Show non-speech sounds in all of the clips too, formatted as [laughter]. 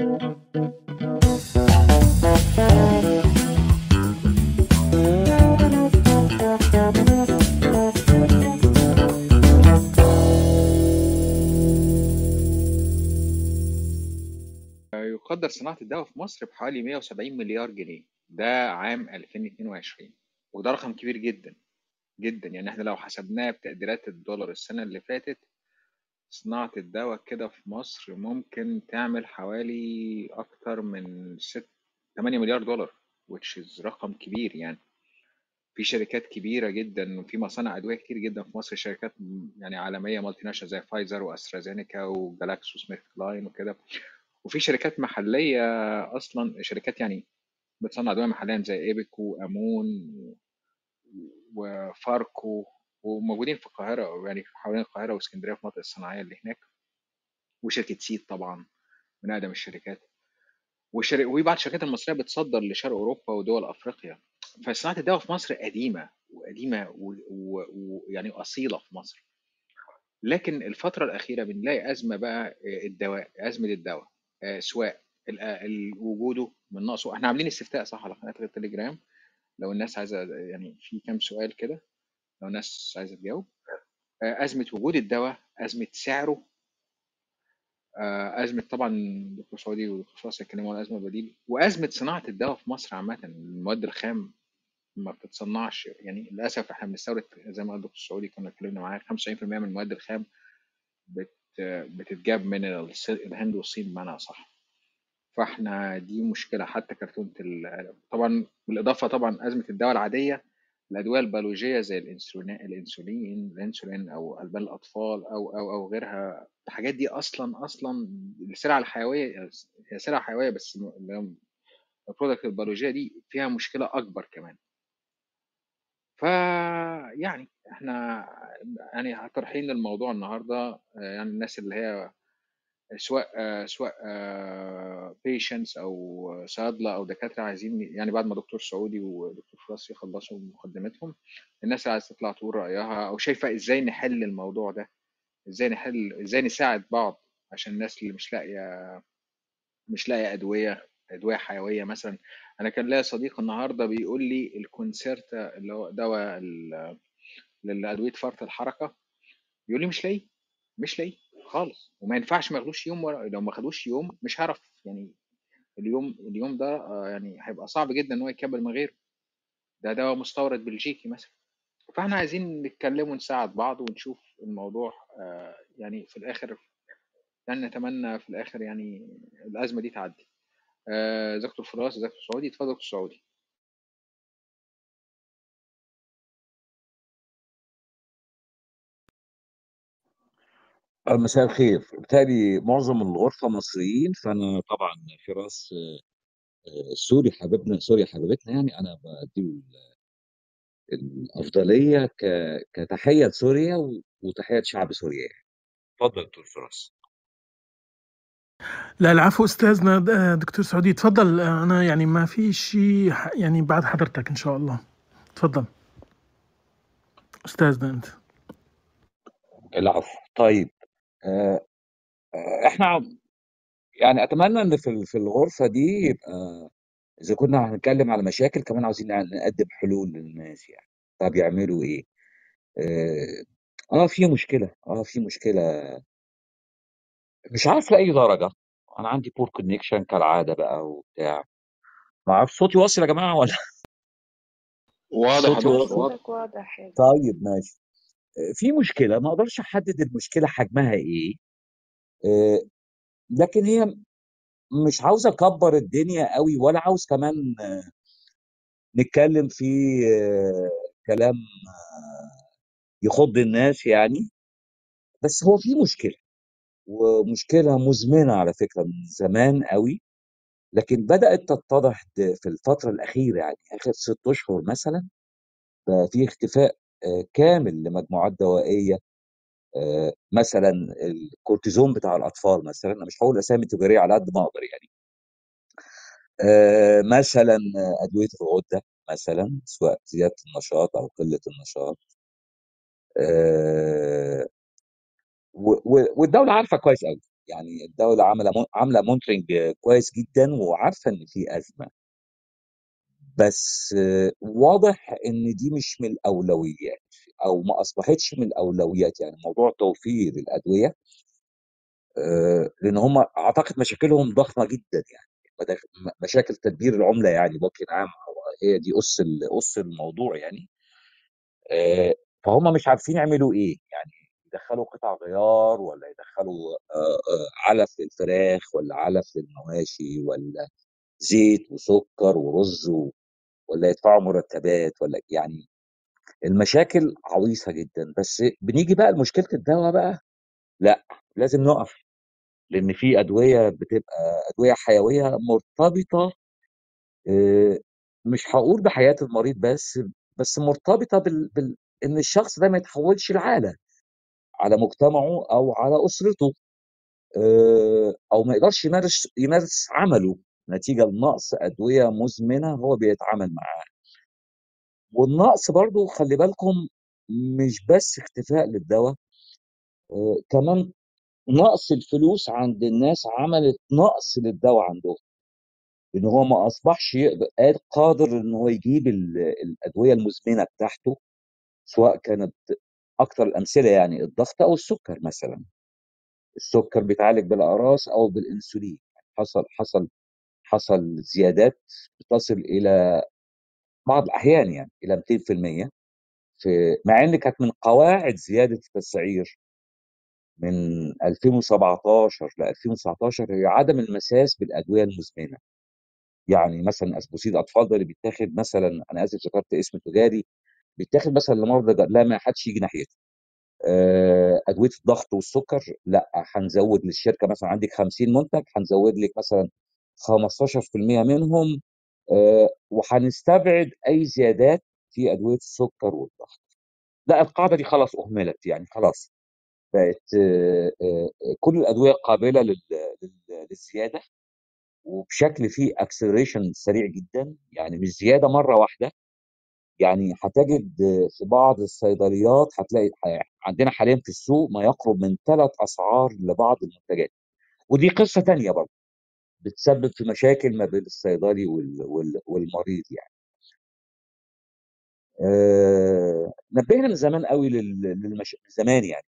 يقدر صناعة الدواء في مصر بحوالي 170 مليار جنيه. ده عام 2022 وده رقم كبير جدا جدا. يعني إحنا لو حسبناه بتقديرات الدولار السنة اللي فاتت صناعة الدواء كده في مصر ممكن تعمل حوالي أكتر من 6 8 مليار دولار which is رقم كبير يعني. في شركات كبيرة جدا وفي مصانع أدوية كتير جدا في مصر شركات يعني عالمية multinational زي فايزر وأسترازينيكا وجالاكسو سميث كلاين وكده. وفي شركات محلية أصلا شركات يعني بتصنع أدوية محليا زي إيبك وأمون وفاركو وموجودين في القاهرة يعني حوالين القاهرة وإسكندرية في المناطق الصناعية اللي هناك. وشركة سيد طبعا من أقدم الشركات. وشر... وبعض الشركات المصرية بتصدر لشرق أوروبا ودول أفريقيا. فصناعة الدواء في مصر قديمة وقديمة ويعني و... و... يعني أصيلة في مصر. لكن الفترة الأخيرة بنلاقي أزمة بقى الدواء أزمة الدواء سواء وجوده من نقصه إحنا عاملين استفتاء صح على قناة التليجرام لو الناس عايزة يعني في كام سؤال كده. لو الناس عايزة تجاوب. أزمة وجود الدواء أزمة سعره. أزمة طبعا دكتور سعودي ودكتور فاصل اتكلموا عن أزمة بديل. وأزمة صناعة الدواء في مصر عامة المواد الخام ما بتتصنعش. يعني للأسف إحنا بنستورد زي ما قال الدكتور سعودي كنا اتكلمنا معاه 95% من المواد الخام بت بتتجاب من الهند والصين بمعنى أصح. فإحنا دي مشكلة حتى كرتونة ال... طبعا بالإضافة طبعا أزمة الدواء العادية الأدوية البيولوجية زي الإنسولين الإنسولين الإنسولين أو ألبان الأطفال أو أو أو غيرها الحاجات دي أصلا أصلا السلع الحيوية هي سلع حيوية بس البرودكت البيولوجية دي فيها مشكلة أكبر كمان. فيعني إحنا يعني طرحين الموضوع النهارده يعني الناس اللي هي سواء سواء patients أو صيادلة أو دكاترة عايزين يعني بعد ما دكتور سعودي ودكتور فراس يخلصوا مقدمتهم الناس اللي عايزة تطلع تقول رأيها أو شايفة إزاي نحل الموضوع ده إزاي نحل إزاي نساعد بعض عشان الناس اللي مش لاقية مش لاقية أدوية أدوية حيوية مثلا. أنا كان ليا صديق النهارده بيقول لي الكونسيرتا اللي هو دواء لادويه فرط الحركة بيقول لي مش لاقي مش لاقي خالص. وما ينفعش ما ياخدوش يوم ورا لو ما خدوش يوم مش هعرف يعني اليوم اليوم ده يعني هيبقى صعب جدا إن هو يكمل من غيره. ده دواء مستورد بلجيكي مثلا. فإحنا عايزين نتكلم ونساعد بعض ونشوف الموضوع يعني في الآخر يعني نتمنى في الآخر يعني الأزمة دي تعدي. دكتور فراس دكتور سعودي اتفضل دكتور سعودي. مساء الخير. بالتالي معظم الغرفة مصريين فأنا طبعا فراس سوري حبيبنا سوري حبيبتنا يعني أنا بدي الأفضلية كتحية لسوريا وتحية شعب سوريا يعني. اتفضل دكتور فراس. لا العفو أستاذنا دكتور سعودي تفضل. أنا يعني ما في شيء يعني بعد حضرتك إن شاء الله. تفضل. أستاذنا أنت. العفو. طيب إحنا يعني أتمنى إن في في الغرفة دي يبقى إذا كنا هنتكلم على مشاكل كمان عاوزين نقدم حلول للناس يعني. طب يعملوا إيه؟ آه في مشكلة آه في مشكلة. مش عارف لأي درجة. أنا عندي poor connection كالعادة بقى وبتاع. ما أعرفش صوتي واصل يا جماعة ولا؟ واضح صوتي واضح يا طيب ماشي. في مشكلة ما أقدرش أحدد المشكلة حجمها إيه آه، لكن هي مش عاوز أكبر الدنيا قوي ولا عاوز كمان نتكلم في آه، كلام آه، يخض الناس يعني. بس هو في مشكلة ومشكلة مزمنة على فكرة من زمان قوي لكن بدأت تتضح في الفترة الأخيرة يعني آخر ست أشهر مثلا في اختفاء كامل لمجموعات دوائية آه، مثلا الكورتيزون بتاع الأطفال مثلا أنا مش هقول أسامي تجارية على قد ما أقدر يعني. آه، مثلا أدوية الغدة مثلا سواء زيادة النشاط أو قلة النشاط. آه، والدولة عارفة كويس قوي يعني الدولة عاملة مون- عاملة monitoring كويس جدا وعارفة إن في أزمة. بس واضح إن دي مش من الأولويات أو ما أصبحتش من الأولويات يعني موضوع توفير الأدوية آه، لأن هم أعتقد مشاكلهم ضخمة جدا يعني مشاكل تدبير العملة يعني بوجه عام هي دي أس ال- أس الموضوع يعني آه، فهم مش عارفين يعملوا إيه يعني يدخلوا قطع غيار ولا يدخلوا آه، علف للفراخ ولا علف للمواشي ولا زيت وسكر ورز و- ولا يدفعوا مرتبات ولا يعني المشاكل عويصة جدا. بس بنيجي بقى لمشكلة الدواء بقى لأ لازم نقف لأن في أدوية بتبقى أدوية حيوية مرتبطة آه، مش هقول بحياة المريض بس بس مرتبطة بال... بال... إن الشخص ده ما يتحولش لعالة على مجتمعه أو على أسرته آه، أو ما يقدرش يمارس يمارس عمله. نتيجة لنقص أدوية مزمنة هو بيتعامل معاها. والنقص برضو خلي بالكم مش بس اختفاء للدواء آه، كمان نقص الفلوس عند الناس عملت نقص للدواء عندهم. إن هو ما أصبحش قادر إن هو يجيب ال- الأدوية المزمنة بتاعته سواء كانت أكثر الأمثلة يعني الضغط أو السكر مثلا. السكر بيتعالج بالاقراص أو بالإنسولين حصل حصل حصل زيادات بتصل إلى بعض الأحيان يعني إلى 200% في مع إن كانت من قواعد زيادة التسعير من 2017 ل 2019 هي عدم المساس بالأدوية المزمنة. يعني مثلا أسبوسيد أطفال ده اللي بيتاخد مثلا أنا آسف ذكرت اسم تجاري بيتاخد مثلا لمرضى لا ما حدش يجي ناحيته. أدوية الضغط والسكر لأ هنزود للشركة مثلا عندك 50 منتج هنزود لك مثلا 15% منهم آه، وهنستبعد أي زيادات في أدوية السكر والضغط. لا القاعدة دي خلاص أهملت يعني خلاص بقت آه، آه، كل الأدوية قابلة لل- لل- للزيادة وبشكل فيه اكسلريشن سريع جدا يعني مش زيادة مرة واحدة. يعني هتجد في بعض الصيدليات هتلاقي عندنا حاليا في السوق ما يقرب من ثلاث أسعار لبعض المنتجات. ودي قصة تانية برضه. بتسبب في مشاكل ما بين الصيدلي وال- وال- والمريض يعني آه، نبهنا من زمان قوي لل- للمش... من زمان يعني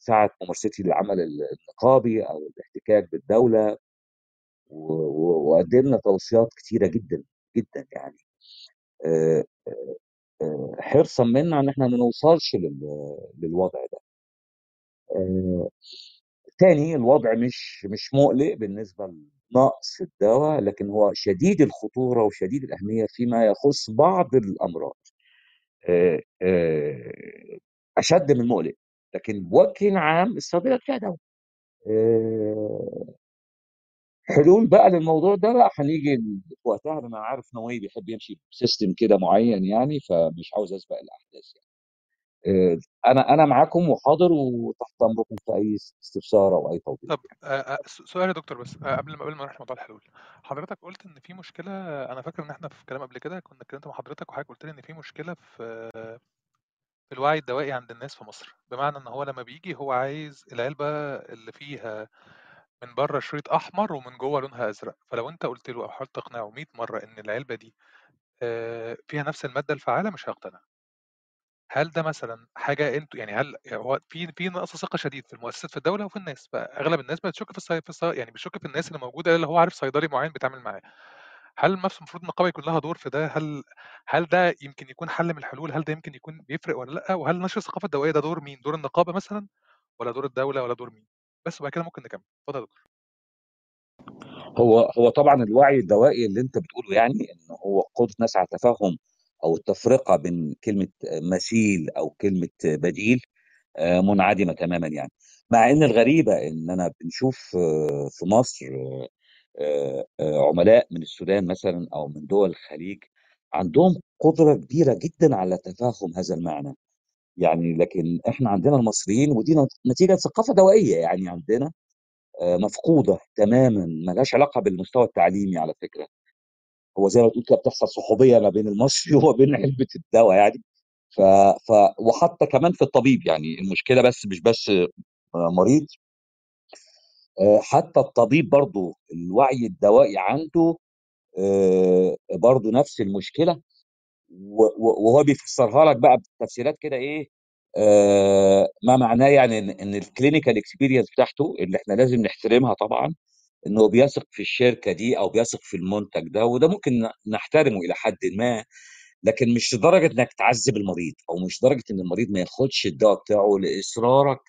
ساعة ممارستي للعمل النقابي أو الاحتكاك بالدولة. وقدمنا توصيات كتيرة جدا جدا يعني آه، آه، حرصا منا إن إحنا ما نوصلش لل... للوضع ده آه، تاني الوضع مش مش مقلق بالنسبة لنقص الدواء لكن هو شديد الخطورة وشديد الأهمية فيما يخص بعض الأمراض. أشد من مقلق لكن بوجه عام الصيدلة فيها دواء. حلول بقى للموضوع ده بقى هنيجي وقتها أنا عارف نووي بيحب يمشي بسيستم كده معين يعني فمش عاوز أسبق الأحداث يعني. أنا أنا معاكم وحاضر وتحت أمركم في أي استفسار أو أي توضيح طب آه، س- سؤال يا دكتور بس آه، قبل ما قبل ما نروح لموضوع الحلول. حضرتك قلت إن في مشكلة أنا فاكر إن إحنا في كلام قبل كده كنا اتكلمت مع حضرتك وحضرتك قلت لي إن في مشكلة في في الوعي الدوائي عند الناس في مصر. بمعنى إن هو لما بيجي هو عايز العلبة اللي فيها من بره شريط أحمر ومن جوه لونها أزرق. فلو أنت قلت له أو حاولت تقنعه 100 مرة إن العلبة دي فيها نفس المادة الفعالة مش هيقتنع. هل ده مثلًا حاجة أنتم يعني هل هو في في نقص ثقة شديد في المؤسسات في الدولة وفي الناس، فأغلب الناس بتشُك في الصي في يعني بتشُك في الناس اللي موجودة اللي هو عارف صيدلي معيّن بيتعامل معاه. هل مثلًا المفروض النقابة يكون لها دور في ده؟ هل هل ده يمكن يكون حل من الحلول؟ هل ده يمكن يكون بيفرق والّا لأ؟ وهل نشر الثقافة الدوائية ده دور مين؟ دور النقابة مثلًا والّا دور الدولة والّا دور مين؟ بس وبعد كده ممكن نكمّل. اتفضل يا دكتور. هو هو طبعا الوعي الدوائي اللي أنت بتقوله يعني إن هو قدرة ناس على التفهم أو التفرقة بين كلمة مثيل أو كلمة بديل آه، منعدمة تماما يعني. مع إن الغريبة اننا بنشوف آه، في مصر آه، عملاء من السودان مثلا أو من دول الخليج عندهم قدرة كبيرة جدا على تفهم هذا المعنى. يعني لكن إحنا عندنا المصريين ودي نتيجة ثقافة دوائية يعني عندنا مفقودة تماما ملهاش علاقة بالمستوى التعليمي على فكرة. هو زي ما تقول كده بتحصل صحوبية ما بين المصري [laughs] وما بين علبة الدواء يعني. ف... ف... وحتى كمان في الطبيب يعني المشكلة بس مش بس مريض. آه، حتى الطبيب برضه الوعي الدوائي عنده آه، برضه نفس المشكلة. وهو بيفسرها لك بقى بتفسيرات كده إيه آه، ما معناه يعني إن ال clinical experience بتاعته اللي إحنا لازم نحترمها طبعا. انه بيثق في الشركة دي أو بيثق في المنتج ده وده ممكن نحترمه إلى حد ما لكن مش لدرجة إنك تعذب المريض أو مش لدرجة إن المريض ما ياخدش الدواء بتاعه لإصرارك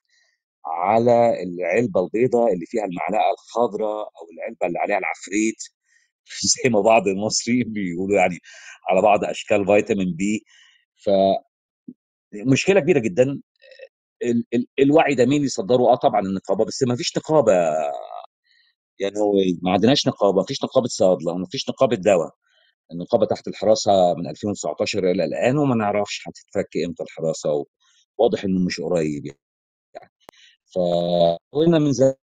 على العلبة البيضاء اللي فيها المعلقة الخضراء أو العلبة اللي عليها العفريت [laughs] زي ما بعض المصريين بيقولوا يعني على بعض أشكال فيتامين بي. فمشكله كبيرة جدا ال ال الوعي ده مين يصدره؟ آه طبعا النقابه بس ما فيش نقابه يعني هو ما عندناش نقابة ما فيش نقابة صيادلة ما فيش نقابة دواء. النقابة تحت الحراسة من 2019 إلى الآن وما نعرفش هتتفك إمتى الحراسة واضح إنه مش قريب يعني. فقلنا من زمان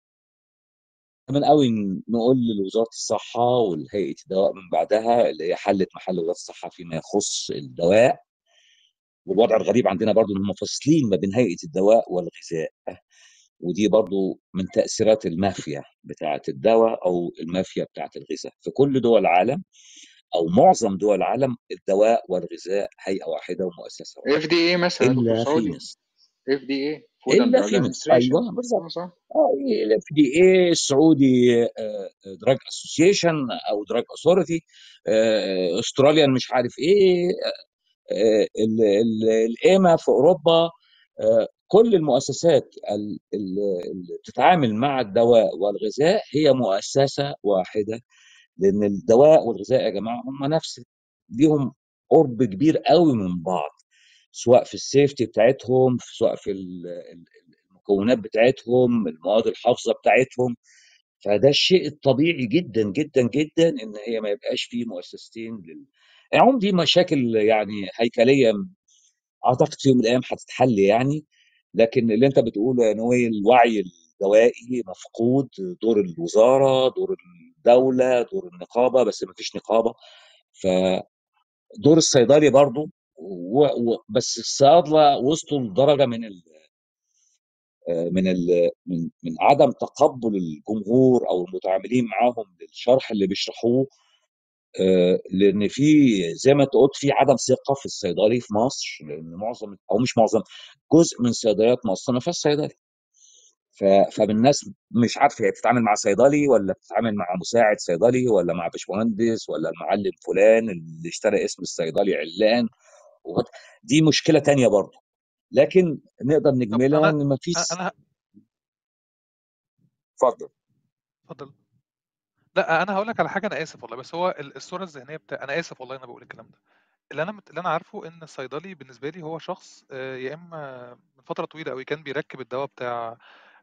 قوي نقول لوزارة الصحة والهيئه الدواء من بعدها اللي هي حلت محل وزارة الصحة فيما يخص الدواء. والوضع الغريب عندنا برضو إن هم فاصلين ما بين هيئة الدواء والغذاء. ودي برضو من تأثيرات المافيا بتاعة الدواء أو المافيا بتاعة الغذاء. في كل دول العالم أو معظم دول العالم الدواء والغذاء هيئة واحدة ومؤسسة واحدة. اف دي اي مثلا إلا في ناس FDA إلا في administration أيوه بالظبط صح. ال FDA السعودي drug association أو drug authority استراليا مش عارف إيه ال EMA في أوروبا آه، كل المؤسسات ال- ال- اللي بتتعامل مع الدواء والغذاء هي مؤسسة واحدة لأن الدواء والغذاء يا جماعة هم نفس ليهم قرب كبير قوي من بعض سواء في السيفتي بتاعتهم سواء في ال- ال- المكونات بتاعتهم المواد الحافظة بتاعتهم. فده الشيء الطبيعي جدا جدا جدا إن هي ما يبقاش فيه مؤسستين لل يعني دي مشاكل يعني هيكلية أعتقد في يوم من الأيام هتتحل يعني. لكن اللي أنت بتقوله يا نوي الوعي الدوائي مفقود دور الوزارة دور الدولة دور النقابة بس ما فيش نقابة. فدور الصيدلي برضو و... و... بس الصيادلة وصلوا لدرجة من ال... من ال... من من عدم تقبل الجمهور أو المتعاملين معاهم للشرح اللي بيشرحوه. آه، لأن في زي ما قلت في عدم ثقة في الصيدلي في مصر لأن معظم أو مش معظم جزء من صيدليات مصر ما فيهاش صيدلي. فالناس مش عارفة هي بتتعامل مع صيدلي ولا بتتعامل مع مساعد صيدلي ولا مع باشمهندس ولا المعلم فلان اللي اشترى اسم الصيدلي علان دي مشكلة تانية برضه. لكن نقدر نجملها إن ما فيش أنا اتفضل. اتفضل. لا أنا هقول لك على حاجة أنا آسف والله بس هو ال- الصورة الذهنية بتاع أنا آسف والله أنا بقول الكلام ده. اللي أنا مت... اللي أنا عارفه إن الصيدلي بالنسبة لي هو شخص آه، يا إما من فترة طويلة قوي كان بيركب الدواء بتاع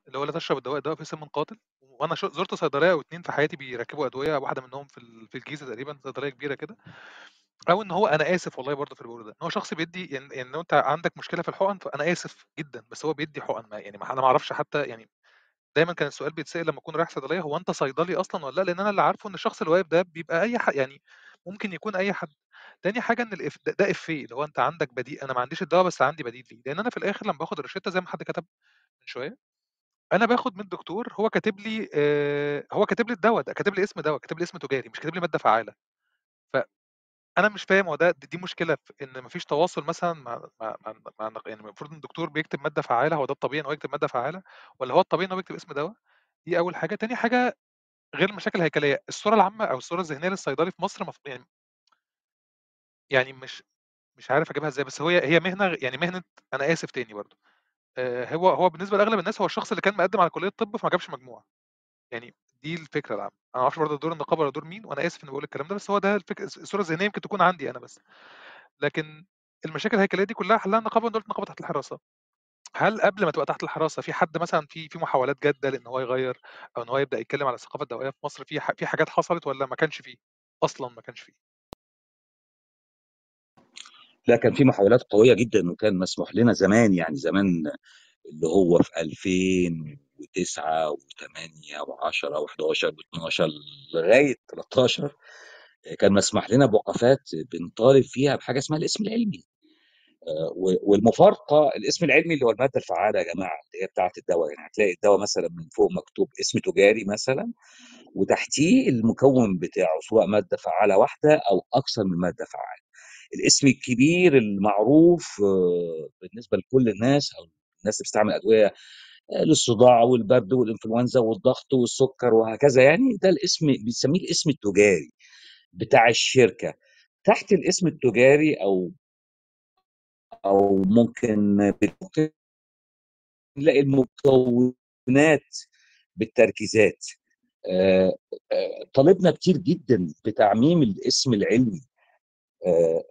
اللي هو لا تشرب الدواء الدواء فيه سم قاتل وأنا شو- زرت صيدلية أو اتنين في حياتي بيركبوا أدوية واحدة منهم في ال- في الجيزة تقريبا صيدلية كبيرة كده. أو إن هو أنا آسف والله برضه في اللي ده إن هو شخص بيدي يعني, يعني لو أنت عندك مشكلة في الحقن فأنا آسف جدا بس هو بيدي حقن ما يعني ما أنا ما أعرفش حتى يعني دايما كان السؤال بيتسأل لما اكون رايح صيدلية هو أنت صيدلي أصلا ولا لأ؟ لأن أنا اللي عارفه إن الشخص اللي واقف ده بيبقى أي حد يعني ممكن يكون أي حد. تاني حاجة إن الإف... ده, ده إفيه اللي هو أنت عندك بديل أنا ما عنديش الدواء بس عندي بديل ليه. لأن أنا في الآخر لما باخد الروشته زي ما حد كتب من شوية أنا باخد من الدكتور هو كاتب لي آه هو كاتب لي الدواء ده كاتب لي اسم دواء كاتب لي اسم تجاري مش كاتب لي مادة فعالة. فانا مش فاهم هو ده دي مشكلة في إن مفيش تواصل مثلا مع مع, مع, يعني المفروض إن الدكتور بيكتب مادة فعالة هو ده الطبيعي إن هو يكتب مادة فعالة ولا هو الطبيعي إن هو بيكتب اسم دواء؟ دي أول حاجة. تاني حاجة غير المشاكل الهيكلية الصورة العامة أو الصورة الذهنية للصيدلي في مصر مف... يعني يعني مش مش عارف أجيبها إزاي بس هي هي مهنة يعني مهنة أنا آسف تاني برضه. آه، هو هو بالنسبة لأغلب الناس هو الشخص اللي كان مقدم على كلية الطب فما جابش مجموع. يعني دي الفكرة العامة. أنا ما أعرفش برضه دور النقابة ولا دور مين وأنا آسف إني بقول الكلام ده بس هو ده الفكرة الصورة الذهنية يمكن تكون عندي أنا بس. لكن المشاكل الهيكلية دي كلها حلها النقابة ودوله النقابة تحت الحراسة. هل قبل ما تبقى تحت الحراسة في حد مثلا في في محاولات جادة لإن هو يغير أو إن هو يبدأ يتكلم على الثقافة الدوائيه في مصر في في حاجات حصلت ولا ما كانش فيه؟ أصلا ما كانش فيه. لا كان في محاولات قوية جدا وكان مسموح لنا زمان يعني زمان اللي هو في 2009 و8 و10 و11 و12 لغاية 13 كان مسمح لنا بوقفات بنطالب فيها بحاجة اسمها الاسم العلمي. آه، والمفارقة الاسم العلمي اللي هو المادة الفعالة يا جماعة اللي هي بتاعة الدواء يعني هتلاقي الدواء مثلا من فوق مكتوب اسم تجاري مثلا وتحتيه المكون بتاعه سواء مادة فعالة واحدة أو أكثر من مادة فعالة. الاسم الكبير المعروف آه، بالنسبة لكل الناس أو الناس اللي بتستعمل أدوية آه، للصداع والبرد والإنفلونزا والضغط والسكر وهكذا. يعني ده الاسم بنسميه الاسم التجاري بتاع الشركة. تحت الاسم التجاري أو أو ممكن نلاقي المكونات بالتركيزات. آه، آه، طالبنا كتير جدا بتعميم الاسم العلمي. آه،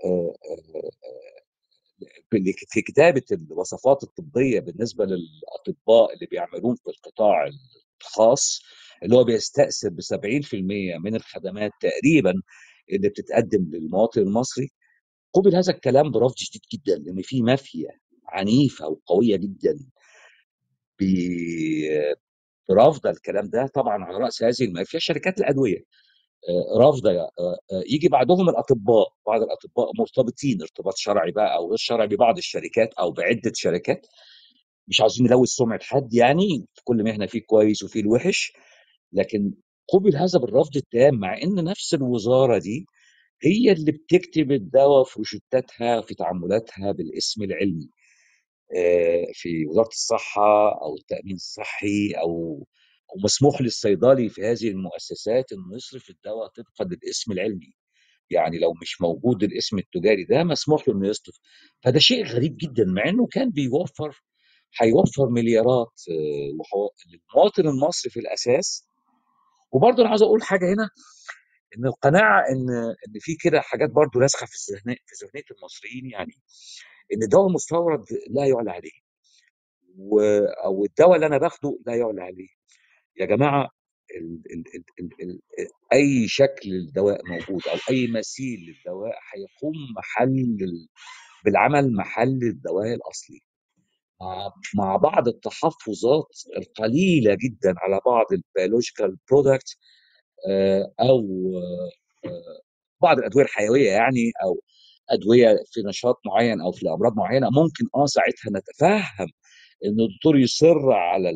في كتابة الوصفات الطبية بالنسبة للأطباء اللي بيعملون في القطاع الخاص اللي هو بيستأثر ب 70% من الخدمات تقريبا اللي بتتقدم للمواطن المصري. قبل هذا الكلام برفض شديد جدا لأن في مافيا عنيفة وقوية جدا ب- برافضه الكلام ده طبعا على رأس هذه المافيا. شركات الأدوية رافضة آه، آه، يجي بعدهم الأطباء بعض الأطباء مرتبطين ارتباط شرعي بقى أو غير شرعي ببعض الشركات أو بعدة شركات. مش عاوزين نلوث سمعة حد يعني في كل مهنه فيه كويس وفيه الوحش. لكن قبل هذا بالرفض التام مع إن نفس الوزارة دي هي اللي بتكتب الدواء في روشتاتها في تعاملاتها بالاسم العلمي. آه، في وزارة الصحة أو التأمين الصحي أو أو مسموح للصيدلي في هذه المؤسسات إنه يصرف الدواء طبقا للإسم العلمي. يعني لو مش موجود الإسم التجاري ده مسموح له إنه يصرف. فده شيء غريب جدا مع إنه كان بيوفر هيوفر مليارات آه، للمواطن المصري في الأساس. وبرضه أنا عاوز أقول حاجة هنا إن القناعة إن إن في كده حاجات برضه راسخه في الذهن في ذهنية المصريين يعني إن الدواء المستورد لا يعلى عليه. و... أو الدواء اللي أنا باخده لا يعلى عليه. يا جماعة ال... ال... ال... ال... ال... أي شكل الدواء موجود أو أي مثيل للدواء هيقوم محل ال... بالعمل محل الدواء الأصلي. مع بعض التحفظات القليلة جدا على بعض ال biological product أو آه، بعض الأدوية الحيوية يعني أو أدوية في نشاط معين أو في امراض معينة ممكن آه ساعتها نتفهم إن الدكتور يصر على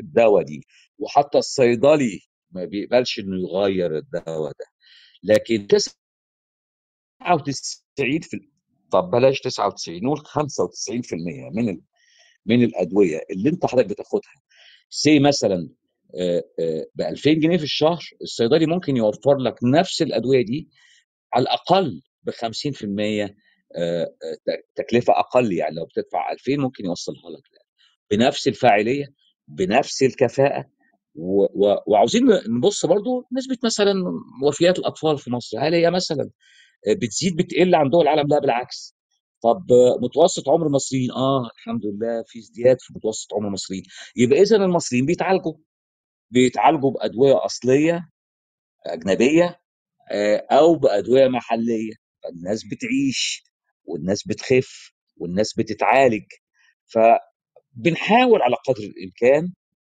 الدواء دي وحتى الصيدلي ما بيقبلش إنه يغير الدواء ده لكن 99 في طب بلاش 99 نقول 95% من. من الأدوية اللي أنت حضرتك بتاخدها سي مثلا ب 2000 جنيه في الشهر الصيدلي ممكن يوفر لك نفس الأدوية دي على الأقل ب 50% آه، آه، ت- تكلفة أقل يعني لو بتدفع 2000 ممكن يوصلها لك بنفس الفاعلية بنفس الكفاءة و- وعاوزين نبص برضو نسبة مثلا وفيات الأطفال في مصر هل هي مثلا بتزيد بتقل عن دول العالم؟ لا بالعكس. طب متوسط عمر المصريين؟ آه الحمد لله في ازدياد في متوسط عمر المصريين. يبقى اذا المصريين بيتعالجوا. بيتعالجوا بأدوية أصلية أجنبية آه، أو بأدوية محلية. فالناس بتعيش والناس بتخف والناس بتتعالج. فبنحاول على قدر الإمكان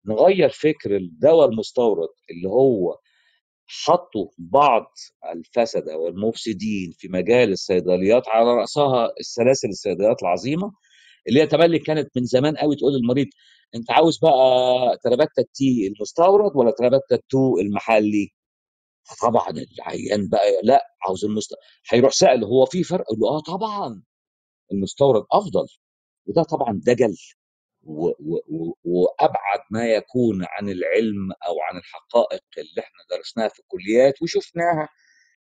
نغير فكر الدواء المستورد اللي هو حطوا بعض الفسده والمفسدين في مجال الصيدليات على رأسها السلاسل الصيدليات العظيمة اللي هي تملي كانت من زمان قوي تقول للمريض أنت عاوز بقى ترابيتا التي المستورد ولا ترابيتا التو المحلي؟ طبعا العيان بقى لأ عاوز المست هيروح سأل هو في فرق؟ يقول له آه طبعا المستورد أفضل وده طبعا دجل. وأبعد ما يكون عن العلم أو عن الحقائق اللي إحنا درسناها في الكليات وشفناها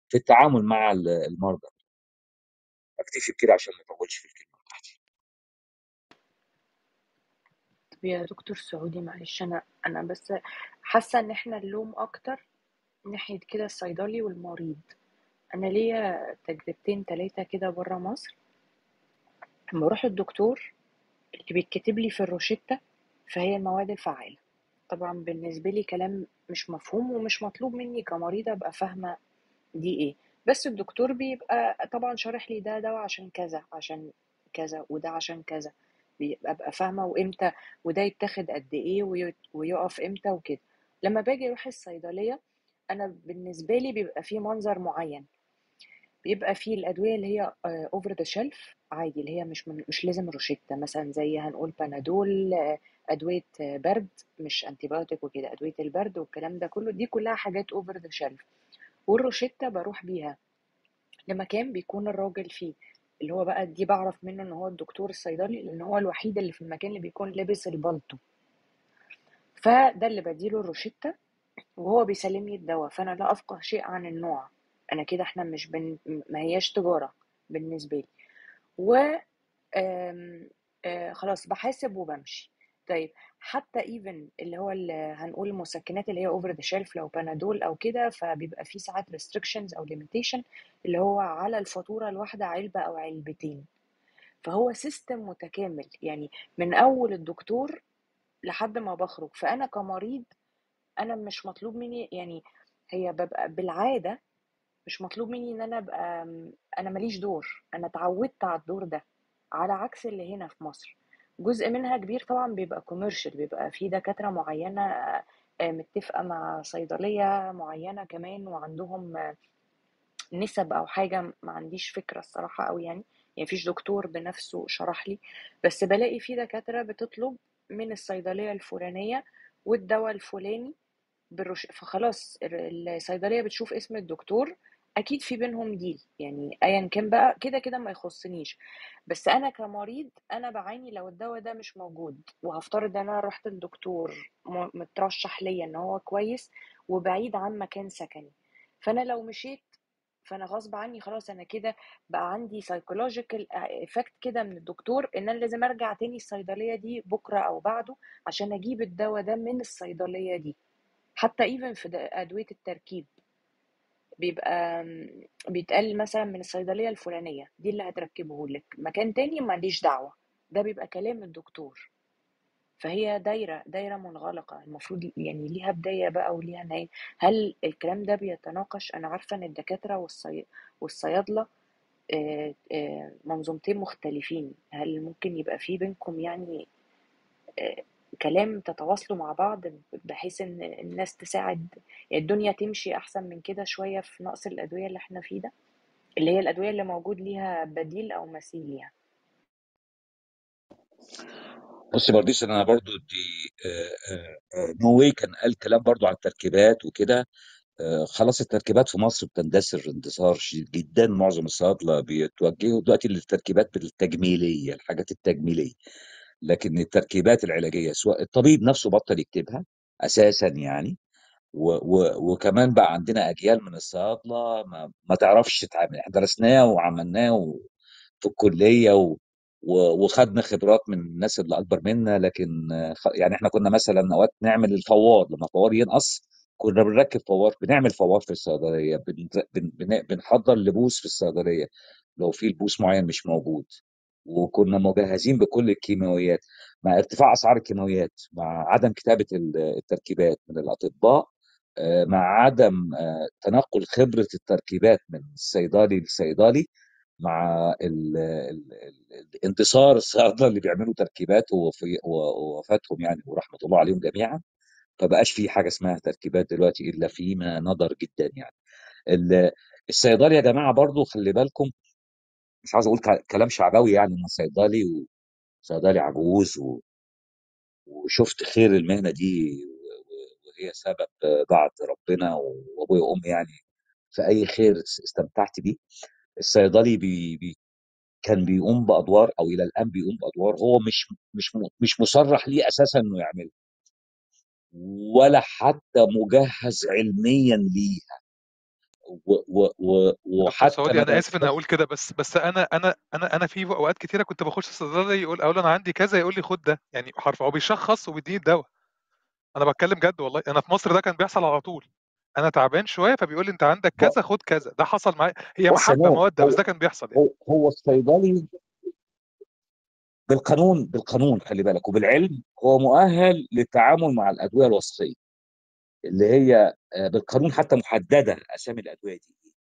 في التعامل مع ال- المرضى. اكتفي بكده عشان ما أطولش في الكلمة بتاعتي طب يا دكتور سعودي معلش أنا أنا بس حاسة إن إحنا اللوم أكتر ناحية كده الصيدلي والمريض. أنا ليا تجربتين تلاتة كده بره مصر. لما أروح الدكتور اللي بيتكتب لي في الروشتة فهي المواد الفعالة طبعا بالنسبة لي كلام مش مفهوم ومش مطلوب مني كمريضة أبقى فاهمة دي إيه. بس الدكتور بيبقى طبعا شارح لي ده دواء عشان كذا عشان كذا وده عشان كذا. بيبقى أبقى فاهمة وإمتى وده يتاخد قد إيه وي- ويقف إمتى وكده. لما باجي أروح الصيدلية أنا بالنسبة لي بيبقى فيه منظر معين. بيبقى فيه الأدوية اللي هي over the shelf عادي اللي هي مش من مش لازم روشتة مثلا زي هنقول بنادول أدوية برد مش antibiotic وكده أدوية البرد والكلام ده كله دي كلها حاجات over the shelf والروشتة بروح بيها لمكان بيكون الراجل فيه اللي هو بقى دي بعرف منه إن هو الدكتور الصيدلي لأن هو الوحيد اللي في المكان اللي بيكون لابس البلطو. فده اللي بديله الروشتة وهو بيسلمني الدواء. فأنا لا أفقه شيء عن النوع. أنا كده إحنا مش بن... ما هياش تجارة بالنسبة لي. و خلاص بحاسب وبمشي. طيب حتى even اللي هو اللي هنقول المسكنات اللي هي over the shelf لو بنادول أو كده فبيبقى في ساعات restrictions أو limitation اللي هو على الفاتورة الواحدة علبة أو علبتين. فهو system متكامل. يعني من أول الدكتور لحد ما بخرج. فأنا كمريض أنا مش مطلوب مني يعني هي ببقى بالعادة مش مطلوب مني إن أنا أبقى أنا ماليش دور أنا اتعودت على الدور ده على عكس اللي هنا في مصر. جزء منها كبير طبعا بيبقى كوميرشال بيبقى في دكاترة معينة آه، متفقة مع صيدلية معينة كمان وعندهم آه، نسب أو حاجة ما عنديش فكرة الصراحة قوي يعني يعني مفيش دكتور بنفسه شرح لي. بس بلاقي في دكاترة بتطلب من الصيدلية الفلانية والدواء الفلاني بالرش فخلاص الصيدلية بتشوف اسم الدكتور أكيد في بينهم ديل يعني ايا كان بقى كده كده ما يخصنيش. بس أنا كمريض أنا بعاني لو الدواء ده مش موجود وهفترض إن أنا رحت الدكتور مترشح ليا إن هو كويس وبعيد عن مكان سكني. فأنا لو مشيت فأنا غصب عني خلاص أنا كده بقى عندي psychological effect كده من الدكتور إن أنا لازم أرجع تاني الصيدلية دي بكرة أو بعده عشان أجيب الدواء ده من الصيدلية دي. حتى even في أدوية التركيب. بيبقى بيتقال مثلا من الصيدلية الفلانية دي اللي هتركبه لك مكان تاني ماليش دعوة ده بيبقى كلام الدكتور. فهي دايرة دايرة منغلقة المفروض يعني ليها بداية بقى وليها نهاية. هل الكلام ده بيتناقش؟ أنا عارفة إن الدكاترة والصي... والصيادلة منظومتين مختلفين. هل ممكن يبقى في بينكم يعني كلام تتواصلوا مع بعض بحيث إن الناس تساعد الدنيا تمشي أحسن من كده شوية في نقص الأدوية اللي إحنا فيه ده اللي هي الأدوية اللي موجود ليها بديل أو مثيل ليها بصي برديس أنا برضو دي no way كان قال كلام برضو عن التركيبات وكده. خلاص التركيبات في مصر بتندثر اندثار شديد جدا معظم الصيادلة بيتوجهوا دلوقتي للتركيبات التجميليه الحاجات التجميلية. لكن التركيبات العلاجية سواء الطبيب نفسه بطل يكتبها أساسا يعني و و وكمان بقى عندنا أجيال من الصيادلة ما, ما تعرفش تتعامل إحنا درسناه وعملناه في الكلية و وخدنا خبرات من الناس اللي أكبر منا لكن يعني إحنا كنا مثلا أوقات نعمل الفوار لما الفوار ينقص كنا بنركب فوار بنعمل فوار في الصيدلية بن بن بنحضر لبوس في الصيدلية لو في لبوس معين مش موجود. وكنا مجهزين بكل الكيماويات مع ارتفاع أسعار الكيماويات مع عدم كتابة التركيبات من الأطباء مع عدم تنقل خبرة التركيبات من الصيدلي للصيدلي مع انتصار الصيادلة اللي بيعملوا تركيبات ووفاتهم يعني ورحمة الله عليهم جميعا. فبقاش في حاجة اسمها تركيبات دلوقتي إلا فيما نظر جدا يعني. الصيدلي يا جماعة برضو خلي بالكم مش عاوز أقول كلام شعبوي يعني أنا صيدلي وصيدلي عجوز و... وشفت خير المهنة دي وهي سبب بعد ربنا وأبويا وأمي يعني في اي خير استمتعت بيه. الصيدلي بي... بي... كان بيقوم بأدوار أو إلى الآن بيقوم بأدوار هو مش مش مش مصرح ليه أساسا إنه يعملها ولا حتى مجهز علميا ليها. و و وحتى سعودي أنا آسف إن أقول كده بس بس أنا أنا أنا أنا في أوقات كتيرة كنت بخش الصيدليه يقول أقول أنا عندي كذا يقول لي خد ده يعني حرف هو بيشخص وبيديني الدواء. أنا بتكلم جد والله أنا في مصر ده كان بيحصل على طول. أنا تعبان شوية فبيقول لي أنت عندك كذا خد كذا. ده حصل معايا. هي محبه موده بس ده كان بيحصل يعني. هو, هو الصيدلي بالقانون بالقانون خلي بالك وبالعلم هو مؤهل للتعامل مع الأدوية الوصفية. اللي هي بالقانون حتى محددة اسامي الأدوية دي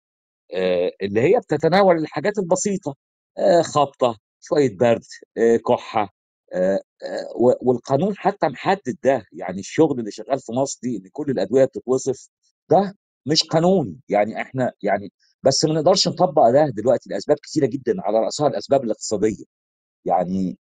اللي هي بتتناول الحاجات البسيطة خبطة شوية برد كحة والقانون حتى محدد ده يعني الشغل اللي شغال في مصر دي إن كل الأدوية بتتوصف ده مش قانوني يعني إحنا يعني بس ما نقدرش نطبق ده دلوقتي لأسباب كثيره جدا على رأسها الأسباب الاقتصادية يعني.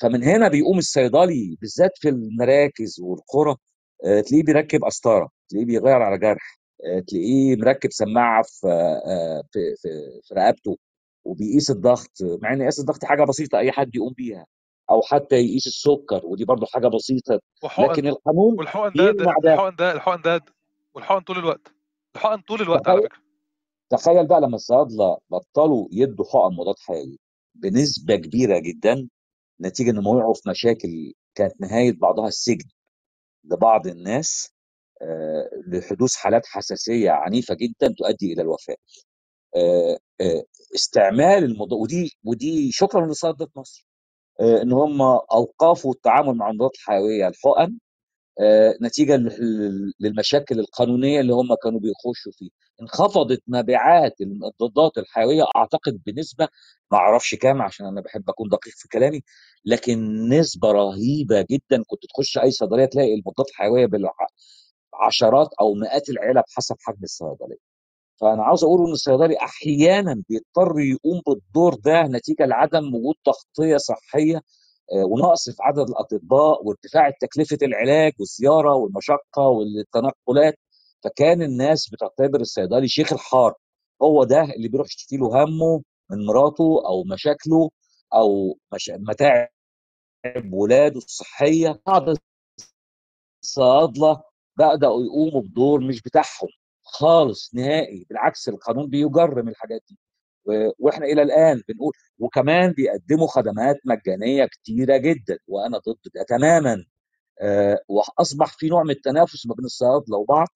فمن هنا بيقوم الصيدلي بالذات في المراكز والقرى آه، تلاقيه بيركب قسطرة تلاقيه بيغير على جرح آه، تلاقيه مركب سماعة في آه، في في, في رقبته وبيقيس الضغط مع إن قياس الضغط حاجة بسيطة أي حد يقوم بيها أو حتى يقيس السكر ودي برضو حاجة بسيطة وحقن لكن القانون والحقن ده, ده ده. الحقن ده الحقن ده والحقن طول الوقت الحقن طول الوقت على تخيل فكرة. تخيل بقى لما الصيادلة بطلوا يدوا حقن مضاد حيوي بنسبة كبيرة جدا نتيجة انهم وقعوا في مشاكل كانت نهاية بعضها السجن. لبعض الناس آه، لحدوث حالات حساسية عنيفة جدا تؤدي إلى الوفاة. آه، آه، استعمال المضاد ودي ودي شكرا لصيادله مصر إن هم أوقفوا التعامل مع المضادات الحيويه الحقن نتيجة لل- للمشاكل القانونية اللي هم كانوا بيخشوا فيه انخفضت مبيعات المضادات الحيوية أعتقد بنسبة ما أعرفش كام عشان أنا بحب أكون دقيق في كلامي لكن نسبة رهيبة جدا. كنت تخش أي صيدلية تلاقي المضادات الحيوية بالعشرات أو مئات العلب حسب حجم الصيدلية. فأنا عاوز أقول إن الصيدلي أحيانا بيضطر يقوم بالدور ده نتيجة لعدم وجود تغطية صحية آه، ونقص في عدد الأطباء وارتفاع تكلفة العلاج والزيارة والمشقة والتنقلات. فكان الناس بتعتبر الصيدلي شيخ الحاره هو ده اللي بيروح يشتكي له همه من مراته أو مشاكله أو مش... متاعب ولاده الصحية. بعض الصيادلة بدأوا يقوموا بدور مش بتاعهم خالص نهائي بالعكس القانون بيجرم الحاجات دي. وإحنا إلى الآن بنقول وكمان بيقدموا خدمات مجانية كتيرة جدا وأنا ضد ده تماما. آه، وأصبح في نوع من التنافس ما بين الصيادلة وبعض.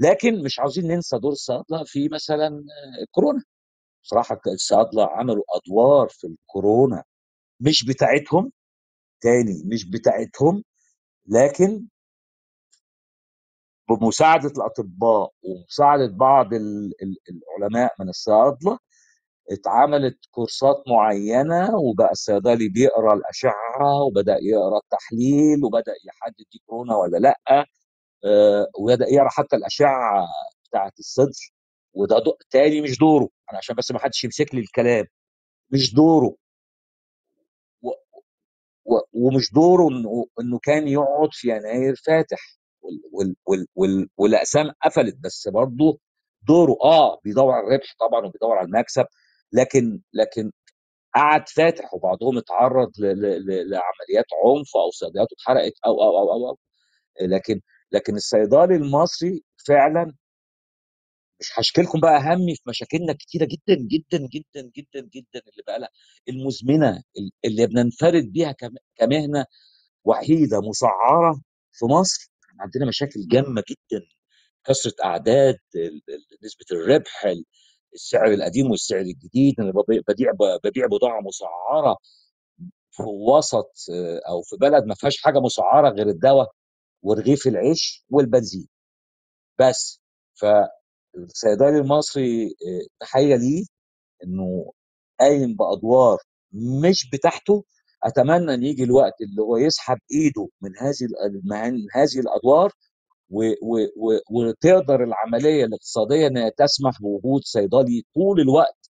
لكن مش عاوزين ننسى دور الصيادله في مثلا الكورونا بصراحة الصيادلة عملوا أدوار في الكورونا مش بتاعتهم تاني مش بتاعتهم لكن بمساعدة الأطباء ومساعدة بعض ال- ال- العلماء من الصيادلة اتعملت كورسات معينة وبقى الصيدلي بيقرأ الأشعة وبدأ يقرأ التحليل وبدأ يحدد دي كورونا ولا لأ. آه، وبدا يقرأ حتى الأشعة بتاعة الصدر وده دو... تاني مش دوره أنا عشان بس ما حدش يمسك لي الكلام مش دوره و... و... ومش دوره انه إنه كان يقعد في يناير فاتح وال... وال... وال... وال... والأقسام قفلت بس برضه دوره آه بيدور على الربح طبعا وبيدور على المكسب لكن لكن قعد فاتح وبعضهم اتعرض ل... ل... لعمليات عنف أو صيدليات اتحرقت أو أو أو أو, أو. لكن لكن الصيدلي المصري فعلا مش هشكي لكم بقى همي في مشاكلنا كتيرة جدا جدا جدا جدا جدا اللي بقى لها المزمنة اللي بننفرد بيها كم- كمهنة وحيدة مسعره في مصر. عندنا مشاكل جامة جدا كثرة أعداد نسبة الربح ال- السعر القديم والسعر الجديد أنا ببيع ببيع ببيع بضاعة مسعره في وسط آه، أو في بلد ما فيهاش حاجة مسعره غير الدواء. ورغيف العيش والبنزين. بس فالصيدلي المصري آه، تحية ليه إنه قايم بأدوار مش بتاعته. أتمنى إن يجي الوقت اللي هو يسحب إيده من هذه من هذه الأدوار و و و وتقدر العملية الاقتصادية إنها تسمح بوجود صيدلي طول الوقت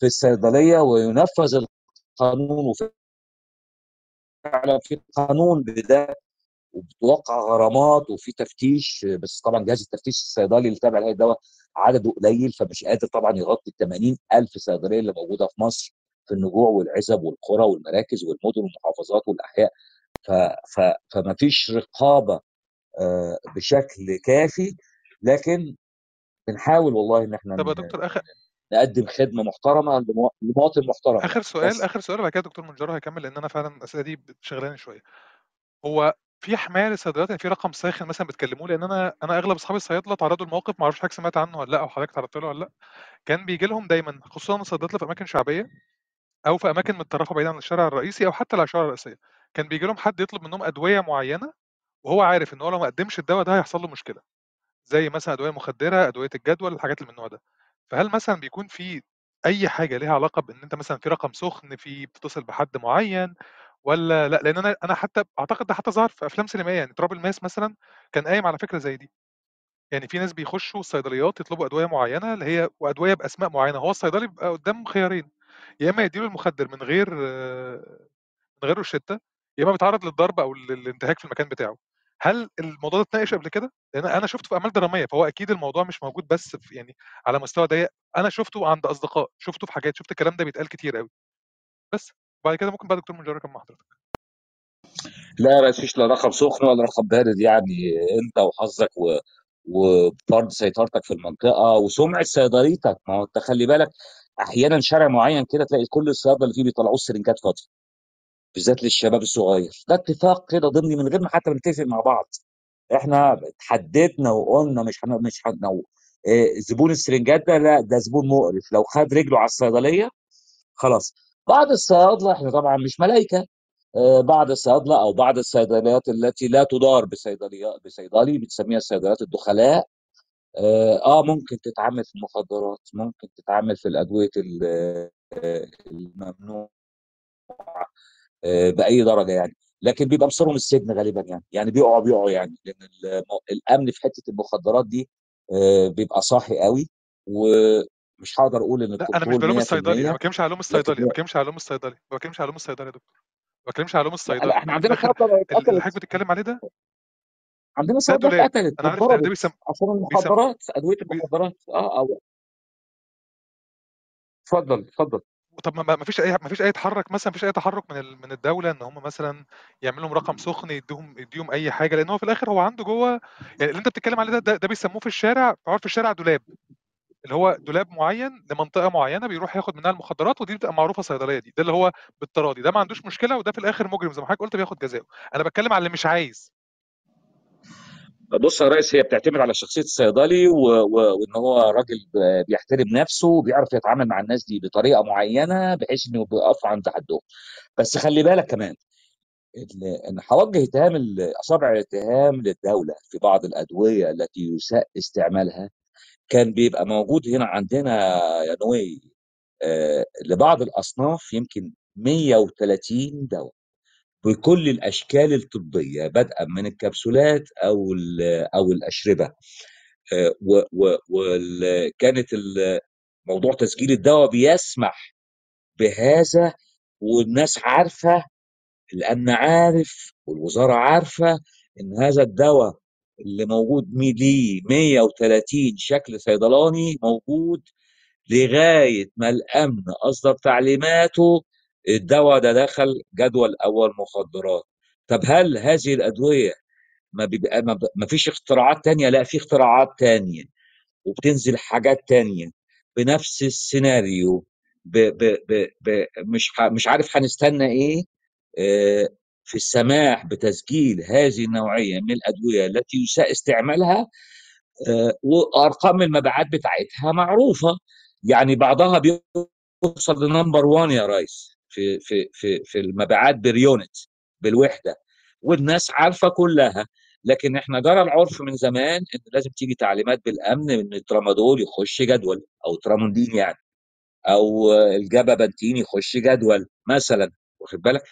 في الصيدلية وينفذ القانون وفعلا في قانون بده وبتوقع غرامات وفي تفتيش بس طبعا جهاز التفتيش الصيدلي اللي تابع لهيئه الدواء عدده قليل فمش قادر طبعا يغطي ال 80 ألف صيدلية اللي موجودة في مصر في النجوع والعزب والقرى والمراكز والمدن والمحافظات والأحياء. ف ف فما فيش رقابة آه، بشكل كافي لكن بنحاول والله إن إحنا طب يا دكتور آخر نقدم خدمة محترمة لمو- لمواطن محترم. آخر سؤال بس. آخر سؤال وبعد كده دكتور منجر هيكمل لأن أنا فعلا الأسئلة دي شغلاني شوية. هو في حماية للصيدليات يعني في رقم ساخن مثلا بتكلموه لأن أنا أنا أغلب أصحابي الصيادلة تعرضوا لموقف ما أعرفش حضرتك سمعت عنه ولا لأ أو حضرتك تعرضت له ولا لأ. كان بيجي لهم دايما خصوصا اللي في أماكن شعبية أو في أماكن متطرفة بعيد عن الشارع الرئيسي أو حتى الاشاره الرئيسية. كان بيجي لهم حد يطلب منهم أدوية معينة وهو عارف إن هو لو ما قدمش الدواء ده هيحصل له مشكلة. زي مثلا أدوية مخدرة أدوية الجدول الحاجات اللي من النوع ده. فهل مثلا بيكون في أي حاجة ليها علاقة بإن أنت مثلا في رقم سخن في بتتصل بحد معين؟ ولا لأ لأن أنا أنا حتى أعتقد ده حتى ظهر في أفلام سينمائية يعني تراب الماس مثلا كان قايم على فكرة زي دي يعني في ناس بيخشوا الصيدليات يطلبوا أدوية معينة اللي هي وأدوية بأسماء معينة، هو الصيدلي بيبقى قدامه خيارين، يا إما يدّي له المخدر من غير من غير روشتة، يا إما بيتعرّض للضرب أو للانتهاك في المكان بتاعه. هل الموضوع ده اتناقش قبل كده؟ لإن أنا شُفته في أعمال درامية، فهو أكيد الموضوع مش موجود بس في يعني على مستوى ضيّق، أنا شُفته عند أصدقاء، شُفته في حاجات، شُفت الكلام ده بيتقال كتير أوي. بس، وبعد كده ممكن بقى دكتور منجر يكمّل مع حضرتك. لا ما فيش لا رقم سخن ولا رقم بارد يعني أنت وحظك و وفرض سيطرتك في المنطقة وسمعة صيدليتك، ما هو أنت خلّي بالك أحيانًا شارع معيّن كده تلاقي كل الصيادلة اللي فيه بيطلّعوا السرنجات فاضية، بالذات للشباب الصغير، ده اتفاق كده ضمني من غير ما حتى نتفق مع بعض. إحنا اتحددنا وقُلنا مش هن مش هن آآ زبون السرنجات ده لأ، ده زبون مقرف، لو خد رجله على الصيدلية خلاص. بعض الصيادلة إحنا طبعًا مش ملايكة، آآ بعض الصيادلة أو بعض الصيدليات التي لا تُدار بصيدليا بصيدلي بنسميها الصيدليات الدخلاء، آآ آه ممكن تتعامل في المخدرات، ممكن تتعامل في الأدوية ال الممنوعة آآ بأي درجة يعني، لكن بيبقى مصيرهم السجن غالبًا يعني، يعني بيقعوا بيقعوا يعني، لإن الم الأمن في حتة المخدرات دي بيبقى صاحي أوي، ومش هاقدر أقول إن لأ، أنا مش بالوم الصيدلي، ما 100% باتكلمش على لوم لكن الصيدلي، ما باتكلمش على لوم الصيدلي، ما باتكلمش على لوم الصيدلي يا دكتور، ما باتكلمش على لوم لأ، لأ، الصيدلي، في عندنا ال اللي حضرتك. بتتكلم عليه ده؟ عندنا دولاب، اتقتلت أنا عارف ده بيسم عشان المخدرات، بي المخدرات، آه، أو اتفضل، اتفضل. طب ما فيش أي ما فيش أي تحرُّك مثلًا، ما فيش أي تحرُّك من من الدولة إن هم مثلًا يعملوا لهم رقم سُخن، يدّوهم يدّيهم أي حاجة، لإن هو في الآخر هو عنده جوّه يعني اللي أنت بتتكلم عليه ده ده ده بيسموه في الشارع في الشارع دولاب، اللي هو دولاب معيّن لمنطقة معيّنة بيروح ياخد منها المخدرات ودي بتبقى معروفة صيدلية دي، ده اللي هو بالتراضي، ده ما عندوش مشكلة وده في الآخر مجرم زي ما حضرتك قُلت بياخد جزاؤه، أنا باتكلم على اللي مش عايز. بُص يا ريس هي بتعتمد على شخصية الصيدلي و و وإن هو راجل بيحترم نَفْسه وبيعرف يتعامل مع الناس دي بطريقة معيّنة بحيث إنه بيقفوا عند حدّهم. بس خلّي بالك كمان ال إن هاوجّه اتهام ال أصابع الاتهام للدولة في بعض الأدوية التي يُساء استعمالها، كان بيبقى موجود هنا عندنا يا نوي آآ لبعض الأصناف يمكن 130 دوا بكل الأشكال الطبية بدءًا من الكبسولات أو ال أو الأشربة. آآ و و وال كانت ال موضوع تسجيل الدوا بيسمح بهذا والناس عارفة الأمن عارف والوزارة عارفة إن هذا الدوا اللي موجود ليه 130 شكل صيدلاني موجود لغاية ما الأمن أصدر تعليماته الدوا ده دخل جدول أول مخدرات. طب هل هذه الأدوية ما بيبقى ما فيش اختراعات تانية؟ لأ، في اختراعات تانية. وبتنزل حاجات تانية بنفس السيناريو ب ب ب ب مش ح مش عارف هنستنى إيه آآ في السماح بتسجيل هذه النوعية من الأدوية التي يُساء استعمالها آآ وأرقام المبيعات بتاعتها معروفة، يعني بعضها بيوصل لnumber 1 يا ريس في في في في المبيعات unit بالوحدة والناس عارفة كلّها، لكن إحنا جرى العُرف من زمان إن لازم تيجي تعليمات بالأمن إن الترامادول يخُش جدول أو ترامادين يعني أو الجابابنتين يخُش جدول مثلًا واخد بالك؟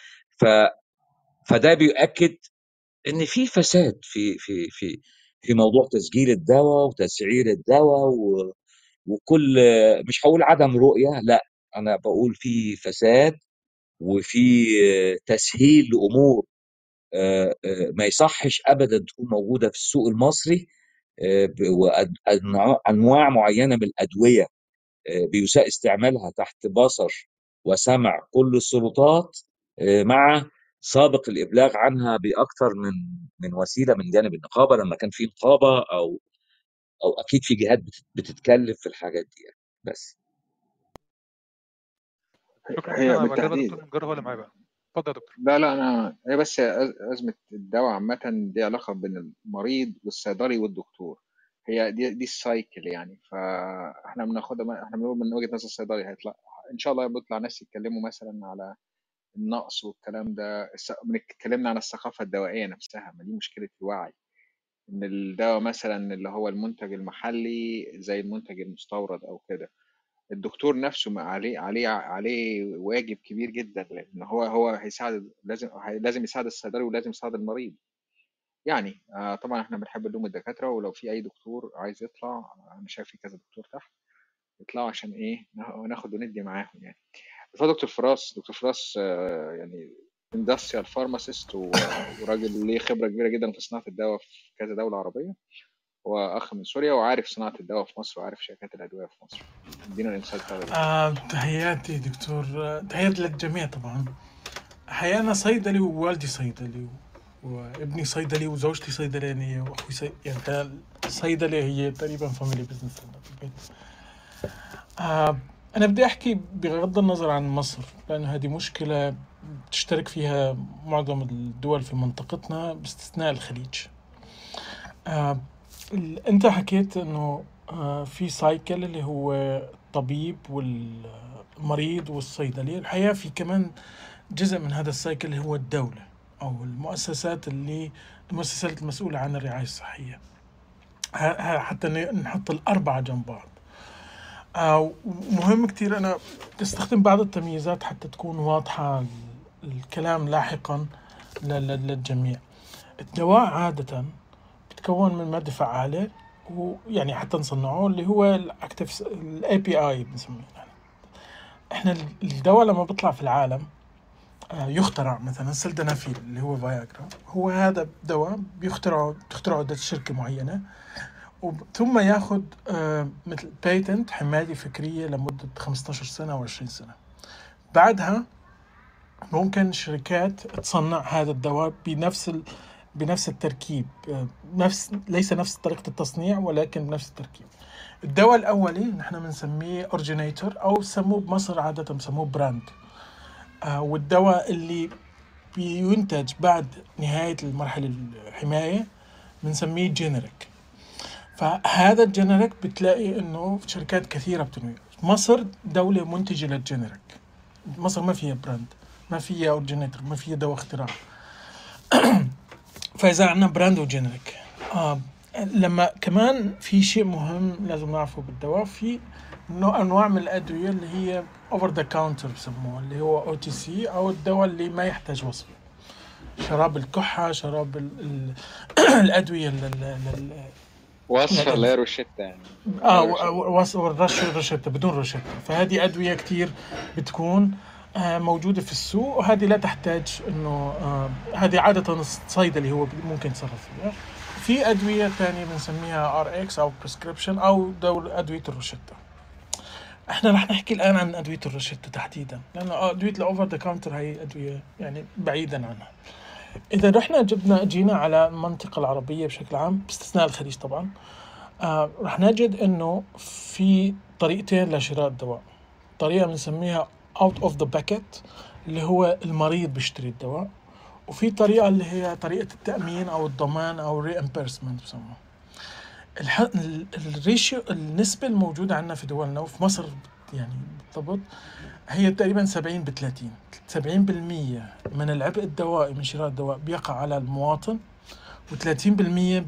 ف فده بيؤكد إن في فساد في في في في موضوع تسجيل الدوا وتسعير الدوا و وكل مش هاقول عدم رؤية، لأ، أنا باقول في فساد وفي تسهيل لأمور آآ آآ ما يصحّش أبدًا تكون موجودة في السوق المصري أنواع أنواع معيّنة من الأدوية آآ بيُساء استعمالها تحت بصر وسمع كل السلطات مع سابق الإبلاغ عنها بأكتر من من وسيلة من جانب النقابة لمّا كان في نقابة أو أو أكيد في جهات بت بتتكلّم في الحاجات دي يعني، بس. شكرًا هي بالتحديد دكتور هو اللي معايا بقى. اتفضل يا دكتور. لا، لا، أنا هي بس أز أزمة الدوا عامةً دي علاقة بين المريض والصيدلي والدكتور، هي دي دي الcycle يعني، فإحنا بناخدها م إحنا بنقول من وجهة نظر الصيدلي هيطلع إن شاء الله بيطلع ناس يتكلموا مثلًا على النقص والكلام ده، اتكلمنا عن الثقافة الدوائية نفسها، ما دي مشكلة الوعي، إن الدوا مثلًا اللي هو المنتج المحلي زي المنتج المستورد أو كده، الدكتور نفسه م عليه عليه عليه واجب كبير جدًا، لإن هو هو هيساعد لازم لازم يساعد الصيدلي ولازم يساعد المريض، يعني آه، طبعا إحنا بنحب نلوم الدكاتره ولو في أي دكتور عايز يطلع أنا شايف في كذا دكتور تحت يطلعوا عشان إيه نا- ناخد وندي معاهم يعني. فدكتور دكتور فراس دكتور فراس آه، يعني industrial pharmacist وراجل ليه خبرة كبيرة جدا في صناعة الدواء في كذا دولة عربية. هو أخ من سوريا وعارف صناعة الدواء في مصر وعارف شركات الأدوية في مصر. ادينا ال insight. آه تحياتي دكتور. آه، تحياتي للجميع طبعا. حقيقة أنا صيدلي ووالدي صيدلي وابني صيدلي وزوجتي صيدلانية وأخوي صي... يعني الصيدلة هي تقريبا family business في البيت آه أنا بدي أحكي بغض النظر عن مصر لأنه هذه مشكلة تشترك فيها معظم الدول في منطقتنا باستثناء الخليج. آه أنت حكيت إنه آه في cycle اللي هو الطبيب والمريض والصيدلي الحقيقة في كمان جزء من هذا ال cycle اللي هو الدولة أو المؤسسات اللي المؤسسات المسؤولة عن الرعاية الصحية. حتى نحط الأربعة جنب بعض. آه، ومهم كتير أنا بستخدم بعض التمييزات حتى تكون واضحة ال- الكلام لاحقا للجميع. الدواء عادة بتكون من مادة فعالة ويعني حتى نصنعه اللي هو الأكتف الأي بي آي بنسميه. يعني. إحنا الدواء لما بيطلع في العالم آه، يخترع مثلا سلدنافيل اللي هو فياجرا هو هذا دواء بيخترعه بتخترعه معينة. وب- ثم ياخذ آه، مثل patent حماية فكرية لمدة 15 سنة أو 20 سنة. بعدها ممكن شركات تصنع هذا الدواء بنفس ال... بنفس التركيب آه، نفس ليس نفس طريقة التصنيع ولكن بنفس التركيب. الدواء الأولي نحن بنسميه originator أو سموه بمصر عادة بسموه brand آه، والدواء اللي بينتج بعد نهاية المرحلة الحماية بنسميه generic فهذا ال generic بتلاقي إنه في شركات كثيرة بتنوي. مصر دولة منتجة لل generic مصر ما فيها brand ما فيها originator ما فيها دواء اختراع. [clears throat] فإذا عندنا brand و generic آه لما كمان في شيء مهم لازم نعرفه بالدواء في نوع أنواع من الأدوية اللي هي over the counter بسموها اللي هو OTC أو الدواء اللي ما يحتاج وصفه شراب الكحة شراب ال ال [clears throat] الأدوية ال- ال- ال- وصفه اللي هي روشيتا يعني. آه و- و- والرش روشته بدون روشته فهذه أدوية كثير بتكون آه، موجودة في السوق وهذه لا تحتاج إنه آه، هذه عادة الصيدلي هو ممكن يتصرف فيها. في أدوية ثانية بنسميها Rx أو prescription أو دول أدوية الروشته إحنا رح نحكي الآن عن أدوية الروشته تحديدا لأنه أدوية ال over the counter هي أدوية يعني بعيدا عنها. إذا رحنا جبنا جينا على المنطقة العربية بشكل عام باستثناء الخليج طبعا آه رح نجد إنه في طريقتين لشراء الدواء. طريقة بنسميها out of the pocket اللي هو المريض بيشتري الدواء وفي طريقة اللي هي طريقة التأمين أو الضمان أو ال reimbursement بسموها. الح... ال- الريشيو النسبة الموجودة عندنا في دولنا وفي مصر يعني بالضبط هي تقريبا 70 ب 30 70% من العبء الدوائي من شراء الدواء بيقع على المواطن و30%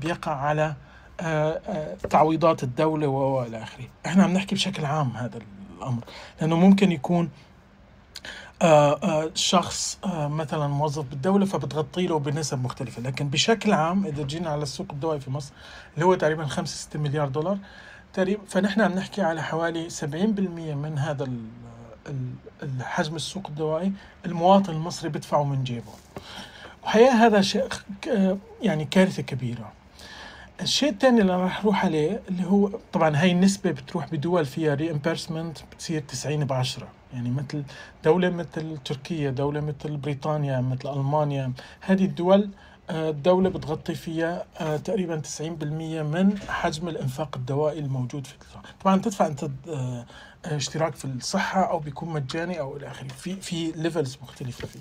بيقع على آه، آه، تعويضات الدولة و- والى آخره، إحنا عم نحكي بشكل عام هذا الأمر، لأنه ممكن يكون آه، شخص مثلا موظف بالدولة فبتغطي له بنسب مختلفة، لكن بشكل عام إذا جينا على السوق الدوائي في مصر اللي هو تقريبا 5 6 مليار دولار تقريبا فنحن عم نحكي على حوالي 70% من هذا الحجم السوق الدوائي المواطن المصري بدفعه من جيبه. وحقيقة هذا شيء يعني كارثة كبيرة. الشيء الثاني اللي راح أروح عليه اللي هو طبعا هاي النسبة بتروح بدول فيها ريمبيرسمنت بتصير 90 ب 10 يعني مثل دولة مثل تركيا دولة مثل بريطانيا مثل ألمانيا هذه الدول آه، الدولة بتغطي فيها آه، تقريبا 90% من حجم الإنفاق الدوائي الموجود في الدولة. طبعا تدفع أنت آه، اشتراك في الصحة أو بيكون مجاني أو إلى آخره في في levels مختلفة فيه.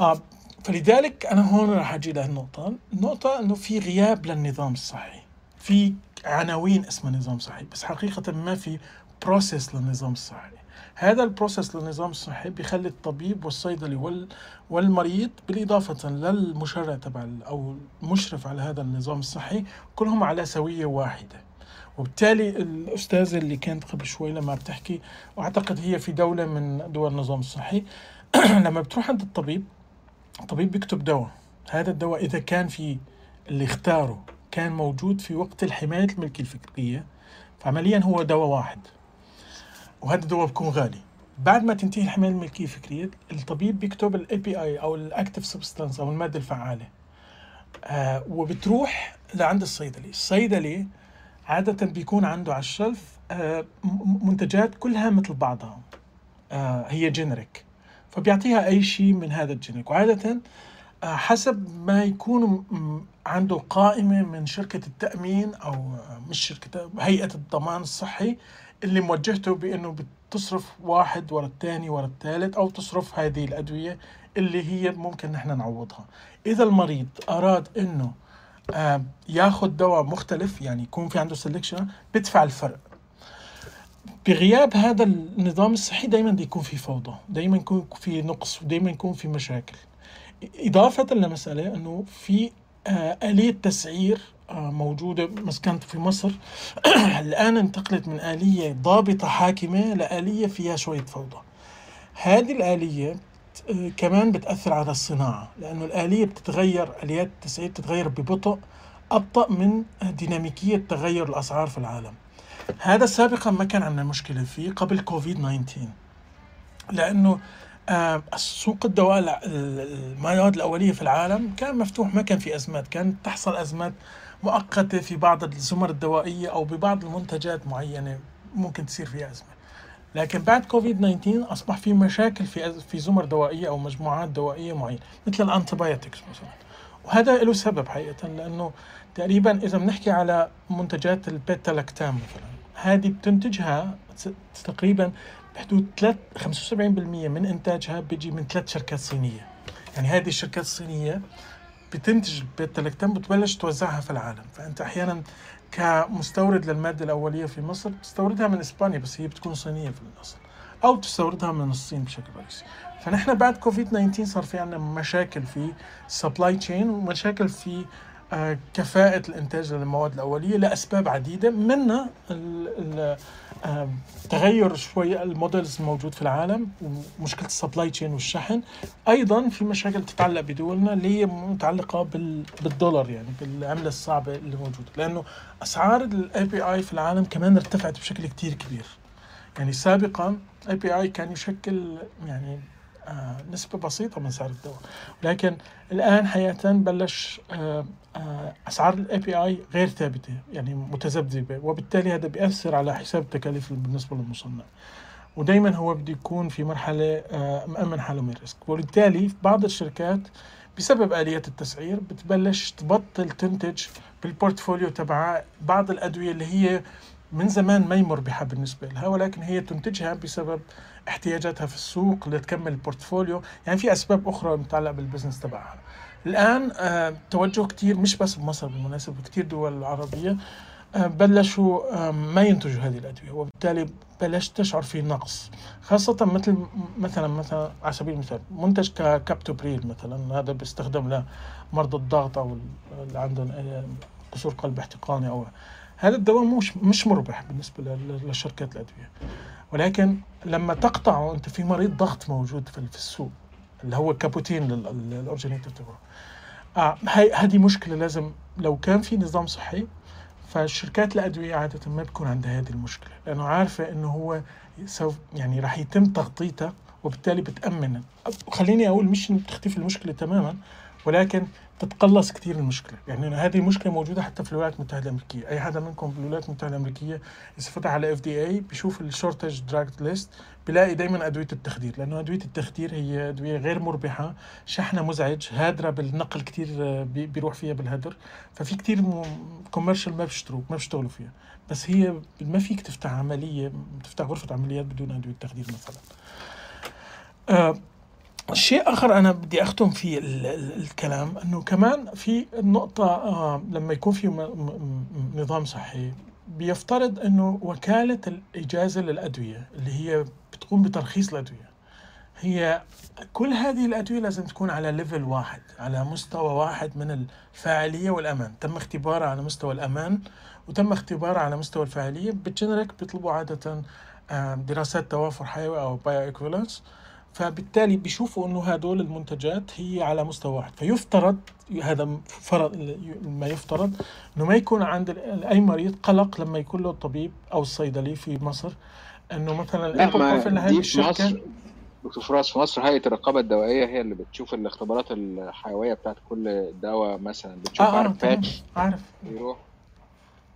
آه فلذلك أنا هون راح أجي لهالنقطة، النقطة إنه في غياب للنظام الصحي. في عناوين اسمها نظام صحي، بس حقيقة ما في process للنظام الصحي. هذا البروسيس للنظام الصحي بيخلي الطبيب والصيدلي وال والمريض بالإضافة للمشرع تبع أو المشرف على هذا النظام الصحي كلهم على سوية واحدة وبالتالي الأستاذة اللي كانت قبل شوي لما بتحكي وأعتقد هي في دولة من دول النظام الصحي. [clears throat] لما بتروح عند الطبيب الطبيب بيكتب دواء. هذا الدواء إذا كان في اللي اختاره كان موجود في وقت الحماية الملكية الفكرية فعمليا هو دواء واحد. وهذا الدواء بيكون غالي. بعد ما تنتهي الحماية الملكية الفكرية الطبيب بيكتب ال API أو ال active substance أو المادة الفعالة. آه وبتروح لعند الصيدلي. الصيدلي عادة بيكون عنده على ال shelf آه منتجات كلها مثل بعضها آه هي generic فبيعطيها أي شيء من هذا ال generic وعادة آه، حسب ما يكون عنده قائمة من شركة التأمين أو مش شركة هيئة الضمان الصحي اللي موجهته بأنه بتصرف واحد ورا الثاني ورا الثالث أو تصرف هذه الأدوية اللي هي ممكن نحن نعوضها. إذا المريض أراد أنه آه، ياخذ دواء مختلف يعني يكون في عنده سelection بدفع الفرق. بغياب هذا النظام الصحي دائما بده يكون في فوضى دائما يكون في نقص ودائما يكون في مشاكل. إضافة لمسألة أنه في آه، آلية تسعير آه، موجودة بس كانت في مصر. [clears throat] الآن انتقلت من آلية ضابطة حاكمة لآلية فيها شوية فوضى. هذه الآلية كمان بتأثر على الصناعة لأنه الآلية بتتغير آليات التسعير بتتغير ببطء أبطأ من ديناميكية تغير الأسعار في العالم. هذا سابقا ما كان عندنا مشكلة فيه قبل كوفيد 19 لأنه آه، سوق الدواء المواد الأولية في العالم كان مفتوح ما كان في أزمات كانت تحصل أزمات مؤقتة في بعض الزمر الدوائية أو ببعض المنتجات معينة ممكن تصير فيها أزمة. لكن بعد كوفيد 19 أصبح في مشاكل في في زمر دوائية أو مجموعات دوائية معينة مثل ال antibiotics مثلا. وهذا له سبب حقيقة لأنه تقريبا إذا بنحكي على منتجات البيتا لاكتام مثلا هذه بتنتجها تقريبا بحدود 3 75% من إنتاجها بيجي من ثلاث شركات صينية. يعني هذه الشركات الصينية بتنتج البيتا لاكتام بتبلش توزعها في العالم. فأنت أحيانا كمستورد للمادة الأولية في مصر بتستوردها من إسبانيا بس هي بتكون صينية في الأصل أو تستوردها من الصين بشكل رئيسي. فنحن بعد كوفيد 19 صار في عندنا مشاكل في supply chain ومشاكل في كفاءة الإنتاج للمواد الأولية لأسباب عديدة منها آه، تغير شوي ال models الموجود في العالم ومشكلة ال supply chain والشحن. أيضا في مشاكل تتعلق بدولنا اللي هي متعلقة بال- بالدولار يعني بالعملة الصعبة اللي موجودة. لأنه أسعار ال API في العالم كمان ارتفعت بشكل كتير كبير. يعني سابقا API كان يشكل يعني نسبة بسيطة من سعر الدواء. لكن الآن حقيقة بلش آه آه أسعار ال API غير ثابتة يعني متذبذبة وبالتالي هذا بيأثر على حساب التكاليف بالنسبة للمصنع. ودائما هو بده يكون في مرحلة آه مأمن حاله من ال risk. وبالتالي بعض الشركات بسبب آليات التسعير بتبلش تبطل تنتج بال portfolio تبعها بعض الأدوية اللي هي من زمان ما هي مربحة بالنسبة لها ولكن هي تنتجها بسبب احتياجاتها في السوق لتكمل ال portfolio. يعني في أسباب أخرى متعلقة بال business تبعها. الآن آه توجه كتير مش بس بمصر بالمناسبة بكتير دول عربية آه بلشوا آه ما ينتجوا هذه الأدوية وبالتالي بلشت تشعر في نقص. خاصة مثل مثلا مثلا على سبيل المثال منتج كابتوبريل مثلا هذا بيستخدم لمرضى الضغط أو اللي عندهم قصور قلب احتقاني أو هذا الدواء مش مش مربح بالنسبة لل- لشركات الأدوية. ولكن لما تقطعه أنت في مريض ضغط موجود في السوق اللي هو كابوتين تبعه. آه هذه مشكلة لازم لو كان في نظام صحي فشركات الأدوية عادة ما بيكون عندها هذه المشكلة. لأنه عارفة إنه هو سوف يعني راح يتم تغطيتها وبالتالي بتأمن. خليني أقول مش تختفي المشكلة تماما ولكن تتقلص كثير المشكلة. يعني هذه المشكلة موجودة حتى في الولايات المتحدة الأمريكية. أي حدا منكم في الولايات المتحدة الأمريكية إذا فتح على FDA بيشوف ال shortage drug list بيلاقي دايما أدوية التخدير. لأنه أدوية التخدير هي أدوية غير مربحة شحنها مزعج هادرة بالنقل بي- بيروح فيها بالهدر. ففي كتير commercial ما بيشتروا ما بيشتغلوا فيها. بس هي ما فيك تفتح عملية تفتح غرفة عمليات بدون أدوية تخدير مثلا. آه شيء آخر أنا بدي أختم فيه ال- ال- الكلام أنه كمان في النقطة آه لما يكون في نظام صحي بيفترض أنه وكالة الإجازة للأدوية اللي هي بتقوم بترخيص الأدوية هي كل هذه الأدوية لازم تكون على level واحد على مستوى واحد من الفاعلية والأمان. تم اختبارها على مستوى الأمان وتم اختبارها على مستوى الفاعلية بال generic بيطلبوا عادة آه، دراسات توافر حيوي أو bioequivalence فبالتالي بيشوفوا إنه هدول المنتجات هي على مستوى واحد. فيفترض هذا فرض ما يفترض إنه ما يكون عند أي مريض قلق لما يكون له الطبيب أو الصيدلي في مصر. إنه مثلا لا ما الايبوبروفين هذه الشركة مصر دكتور فراس في مصر هيئة الرقابة الدوائية هي اللي بتشوف الاختبارات الحيوية بتاعت كل دواء مثلا بتشوف آه آه عارف batch عارف. يروح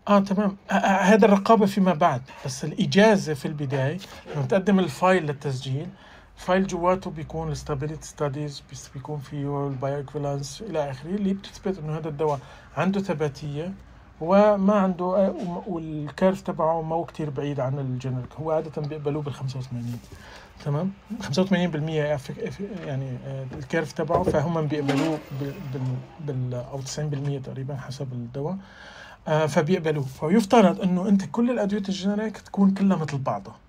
آه تمام. آه آه هذا الرقابة فيما بعد. بس الإجازة في البداية لما تقدم ال file للتسجيل ال file جواته بيكون ال stability studies بيكون فيه ال bio إلى آخره اللي بتثبت إنه هذا الدواء عنده ثباتية وما عنده وال curve تبعه ما هو كتير بعيد عن ال generic هو عادة بيقبلوه بال 85 تمام؟ 85% أف- أف- يعني آه، ال curve تبعه فهم بيقبلوه بال, أو 90% تقريبا حسب الدواء آه، فبيقبلوه. فيفترض إنه أنت كل الأدوية ال generic تكون كلها مثل بعضها.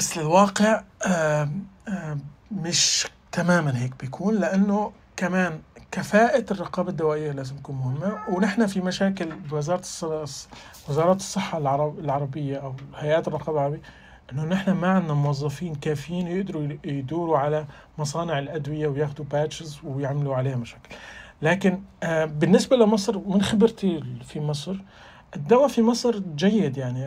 بس الواقع آه، آه، مش تماما هيك بيكون لأنه كمان كفاءة الرقابة الدوائية لازم تكون مهمة ونحن في مشاكل بوزارة وزارات الصحة العرب العربية أو هيئات الرقابة العربية إنه نحن ما عندنا موظفين كافيين يقدروا يدوروا على مصانع الأدوية وياخدوا باتشز ويعملوا عليها مشاكل. لكن آه، بالنسبة لمصر من خبرتي في مصر الدواء في مصر جيد يعني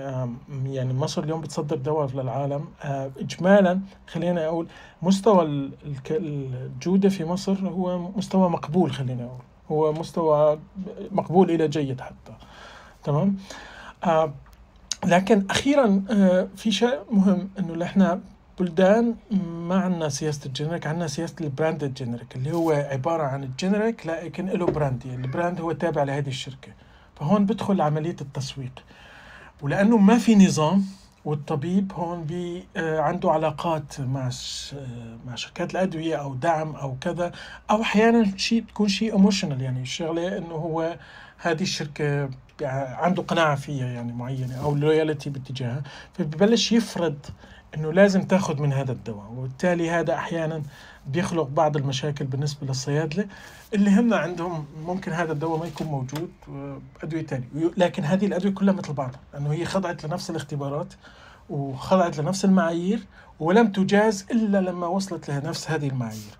يعني مصر اليوم بتصدر دواء للعالم. آه، اجمالا خلينا أقول مستوى الجودة في مصر هو مستوى مقبول خلينا أقول هو مستوى مقبول إلى جيد حتى. تمام؟ آه لكن أخيرا آه في شيء مهم إنه إحنا بلدان ما عندنا سياسة ال generic عندنا سياسة ال branded generic اللي هو عبارة عن ال generic لكن له brand يعني ال brand هو تابع لهذه الشركة. فهون بدخل عملية التسويق. ولأنه ما في نظام والطبيب هون بي آه، عنده علاقات مع آه، مع شركات الأدوية أو دعم أو كذا أو أحيانا شيء بتكون شيء emotional يعني الشغله إنه هو هذه الشركة عنده قناعة فيها يعني معينة أو loyalty باتجاهها. فببلش يفرض إنه لازم تاخذ من هذا الدواء وبالتالي هذا أحيانا بيخلق بعض المشاكل بالنسبة للصيادلة. اللي هم عندهم ممكن هذا الدواء ما يكون موجود آه، أدوية ثانية لكن هذه الأدوية كلها مثل بعضها لأنه هي خضعت لنفس الاختبارات وخضعت لنفس المعايير ولم تجاز إلا لما وصلت لنفس هذه المعايير.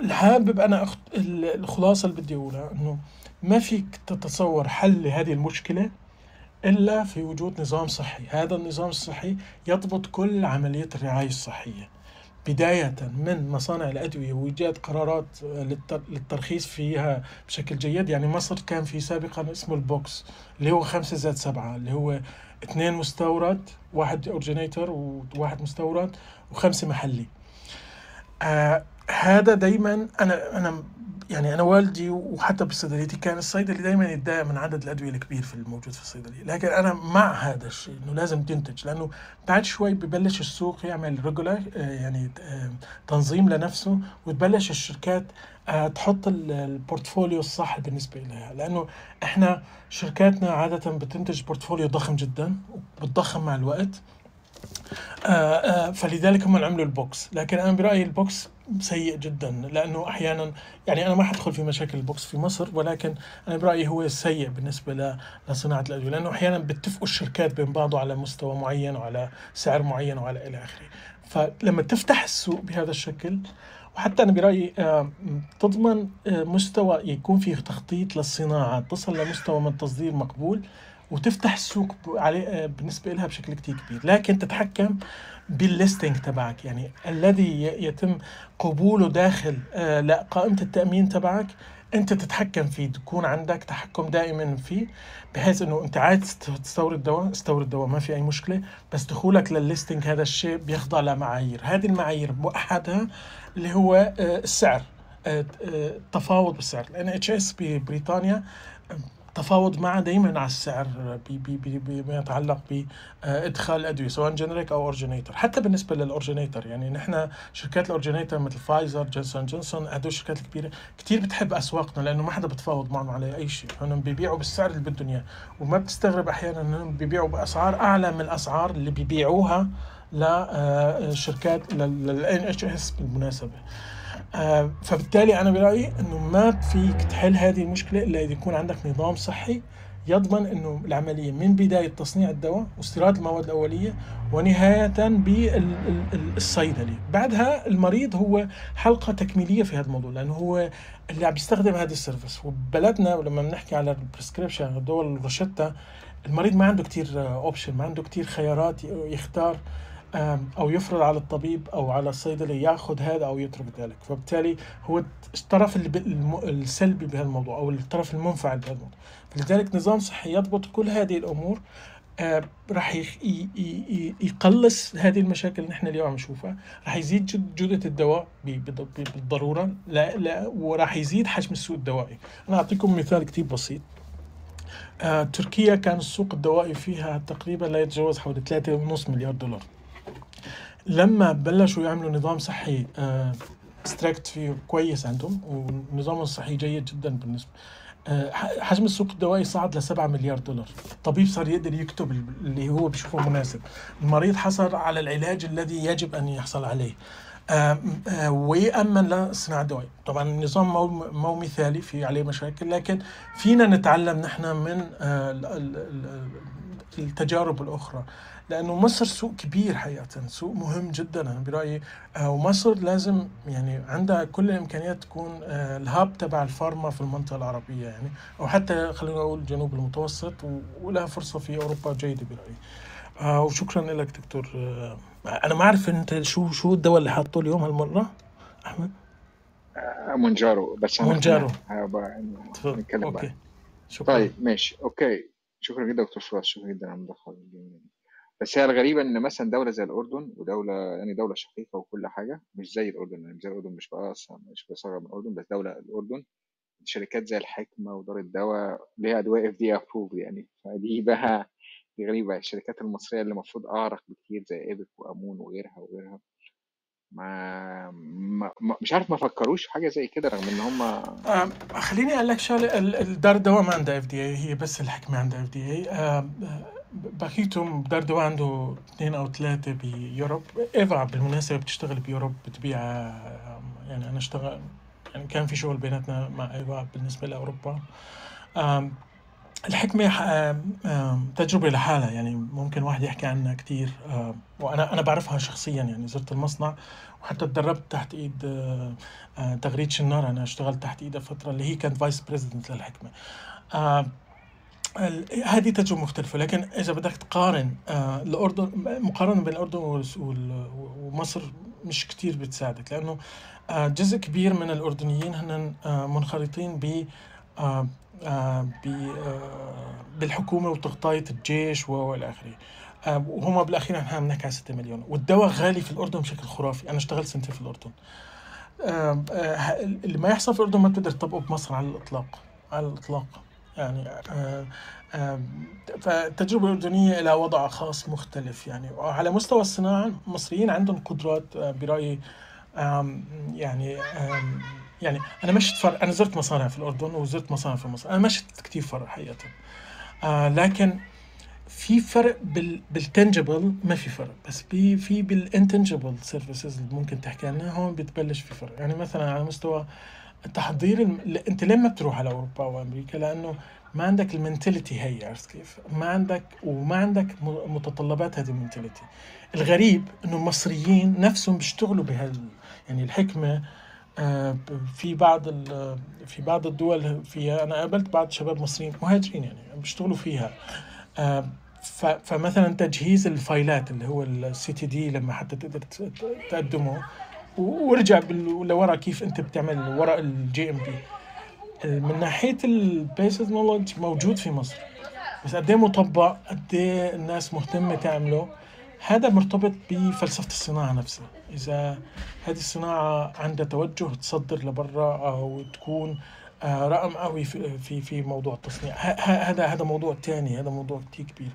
الحابب أنا أخت... ال- الخلاصة اللي بدي أقولها إنه ما فيك تتصور حل لهذه المشكلة إلا في وجود نظام صحي، هذا النظام الصحي يضبط كل عملية الرعاية الصحية. بداية من مصانع الأدوية وإيجاد قرارات للت- للترخيص فيها بشكل جيد. يعني مصر كان في سابقا اسمه ال box اللي هو خمسة زائد سبعة اللي هو اثنين مستورد واحد originator وواحد مستورد وخمسة محلي. آه هذا دايما أنا أنا يعني أنا والدي وحتى بصيدليتي كان الصيدلي دايما يتضايق من عدد الأدوية الكبير في الموجود في الصيدلية، لكن أنا مع هذا الشيء إنه لازم تنتج لأنه بعد شوي ببلش السوق يعمل regular يعني آه، تنظيم لنفسه وتبلش الشركات آه، تحط ال- ال portfolio الصح بالنسبة لها لأنه إحنا شركاتنا عادة بتنتج portfolio ضخم جدا وبتضخم مع الوقت. آه، فلذلك هم عملوا ال box. لكن أنا برأيي ال box سيء جدا لأنه أحيانا يعني أنا ما حدخل في مشاكل ال box في مصر ولكن أنا برأيي هو سيء بالنسبة لصناعة الأدوية لأنه أحيانا بيتفقوا الشركات بين بعضه على مستوى معين وعلى سعر معين وعلى إلى آخره. فلما تفتح السوق بهذا الشكل وحتى أنا برأيي آه، تضمن آه، مستوى يكون فيه تخطيط للصناعة تصل لمستوى من التصدير مقبول وتفتح السوق عليه آه، بالنسبة لها بشكل كتير كبير. لكن تتحكم بالليستنج تبعك. يعني الذي يتم قبوله داخل آه، لا قائمة التأمين تبعك أنت تتحكم فيه تكون عندك تحكم دائما فيه بحيث إنه أنت عايز تست- تستورد دواء استورد دواء ما في أي مشكلة بس دخولك للل listing هذا الشيء بيخضع لمعايير. هذه المعايير احدها اللي هو آه، السعر آه، آه، التفاوض بالسعر ال NHS ببريطانيا تفاوض معه دائما على السعر بما يتعلق بإدخال الادويه سواء generic أو اورجينيتور حتى بالنسبة لل originator يعني نحن شركات ال originator مثل فايزر جونسون جونسون هدول الشركات الكبيرة كثير بتحب أسواقنا لأنه ما حدا بتفاوض معهم على أي شيء. هم بيبيعوا بالسعر اللي بدهم إياه. وما بتستغرب أحيانا إنهم بيبيعوا بأسعار أعلى من الأسعار اللي بيبيعوها لشركات لل NHS بالمناسبة. آه، فبالتالي أنا برأيي إنه ما فيك تحل هذه المشكلة إلا إذا يكون عندك نظام صحي يضمن إنه العملية من بداية تصنيع الدواء واستيراد المواد الأولية ونهاية بالصيدلي. بعدها المريض هو حلقة تكميلية في هذا الموضوع لأنه هو اللي عم بيستخدم هذا ال service. وببلدنا ولما بنحكي على ال prescription الدول الروشتة المريض ما عنده كتير option ما عنده كتير خيارات يختار. أو يفرض على الطبيب أو على الصيدلي ياخذ هذا أو يترك ذلك. فبالتالي هو الطرف السلبي بهالموضوع أو الطرف المنفعل بهالموضوع. فلذلك نظام صحي يضبط كل هذه الأمور آه، راح يقلص هذه المشاكل اللي نحن اليوم عم نشوفها. راح يزيد جودة الدواء بالضرورة. لا لا وراح يزيد حجم السوق الدوائي. أنا أعطيكم مثال كتير بسيط. آه، تركيا كان السوق الدوائي فيها تقريبا لا يتجاوز حوالي 3.5 مليار دولار. لما بلشوا يعملوا نظام صحي ستريكت فيه كويس عندهم ونظامهم الصحي جيد جدا بالنسبة آه، حجم السوق الدوائي صعد ل 7 مليار دولار. الطبيب صار يقدر يكتب اللي هو بيشوفه مناسب. المريض حصل على العلاج الذي يجب أن يحصل عليه. آه، آه، ويأمن للصناعة الدوائية طبعا النظام مو مو مثالي في عليه مشاكل لكن فينا نتعلم نحن من آه، ال- ال- ال- التجارب الأخرى. لأنه مصر سوق كبير حقيقة سوق مهم جدا أنا برأيي. آه، ومصر لازم يعني عندها كل الإمكانيات تكون آه، الهاب تبع الفارما في المنطقة العربية يعني أو حتى خلينا نقول الجنوب المتوسط ولها فرصة في أوروبا جيدة برأيي. آه وشكرا لك دكتور آه أنا ما أعرف أنت شو شو الدواء اللي حاطه اليوم هالمرة؟ أحمد؟ آه، مونجارو بس مونجارو. هبقى تفضل. نتكلم بعد. شكرا. طيب ماشي. okay. شكرا جدا دكتور فراس شكرا جدا على المداخله دي. بس هي الغريبة إن مثلا دولة زي الأردن ودولة يعني دولة شقيقة وكل حاجة مش زي الأردن. يعني مش زي الأردن مش بقص مش بصغر من الأردن بس دولة الأردن شركات زي الحكمة ودار الدواء ليها أدوية FDA approved يعني. فدي [laughs] بقى دي غريبة. الشركات المصرية اللي المفروض أعرق بكتير زي إيبك وأمون وغيرها وغيرها. ما, ما مش عارف ما فكروش في حاجة زي كده رغم إن هم خليني أقول لك شغلة ال- ال- دار الدواء ما عندها FDA هي بس الحكمة عندها FDA بقيتهم دار الدواء عنده اثنين أو ثلاثة بيوروب. إيفا بالمناسبه بتشتغل بيوروب بتبيع يعني أنا اشتغل يعني كان في شغل بيناتنا مع إيفا بالنسبة لأوروبا. الحكمة تجربة لحالها يعني ممكن واحد يحكي عنها كتير. آم، وأنا أنا بعرفها شخصيا يعني زرت المصنع وحتى تدربت تحت إيد آه، تغريد شنار. أنا اشتغلت تحت إيدها فترة اللي هي كانت vice president للحكمة. هذه تجربة مختلفة لكن إذا بدك تقارن آه، الأردن مقارنة بين وال- ومصر مش كتير بتساعدك لأنه آه، جزء كبير من الأردنيين هن آه، منخرطين ب ب- بالحكومة وتغطية الجيش وإلى آخره. آه، وهم بالأخير نحن عم نحكي على 6 مليون. والدواء غالي في الأردن بشكل خرافي. أنا اشتغلت سنتين في الأردن. آه، اللي ما يحصل في الأردن ما بتقدر تطبقه بمصر على الإطلاق على الإطلاق. يعني آه، آه، فالتجربة الأردنية لها وضع خاص مختلف يعني. وعلى مستوى الصناعة المصريين عندهم قدرات آه، برأيي يعني يعني أنا ما شفت فرق أنا زرت مصانع في الأردن وزرت مصانع في مصر أنا ما شفت كتير فرق حقيقة. آه لكن في فرق بال بال tangible ما في فرق بس في في بال intangible services اللي ممكن تحكي عنها هون بتبلش في فرق. يعني مثلا على مستوى تحضير الم... انت ليه ما بتروح على أوروبا وامريكا لأنه ما عندك ال mentality هي عرفت كيف؟ ما عندك وما عندك متطلبات هذه ال mentality. الغريب إنه المصريين نفسهم بيشتغلوا بهال يعني الحكمة آه، في بعض في بعض الدول في أنا قابلت بعض شباب مصريين مهاجرين يعني بيشتغلوا فيها. آه، فمثلا تجهيز ال file ات اللي هو ال CTD لما حتى تقدر تقدمه وارجع لورا كيف انت بتعمل ورق ال GMP من ناحية ال basis knowledge موجود في مصر. بس قد إيه مطبق قد إيه الناس مهتمة تعمله. هذا مرتبط بفلسفة الصناعة نفسها. إذا هذه الصناعة عندها توجه تصدر لبرا أو تكون آه، رقم قوي في في في موضوع التصنيع. هذا هذا موضوع تاني هذا موضوع كتير كبير.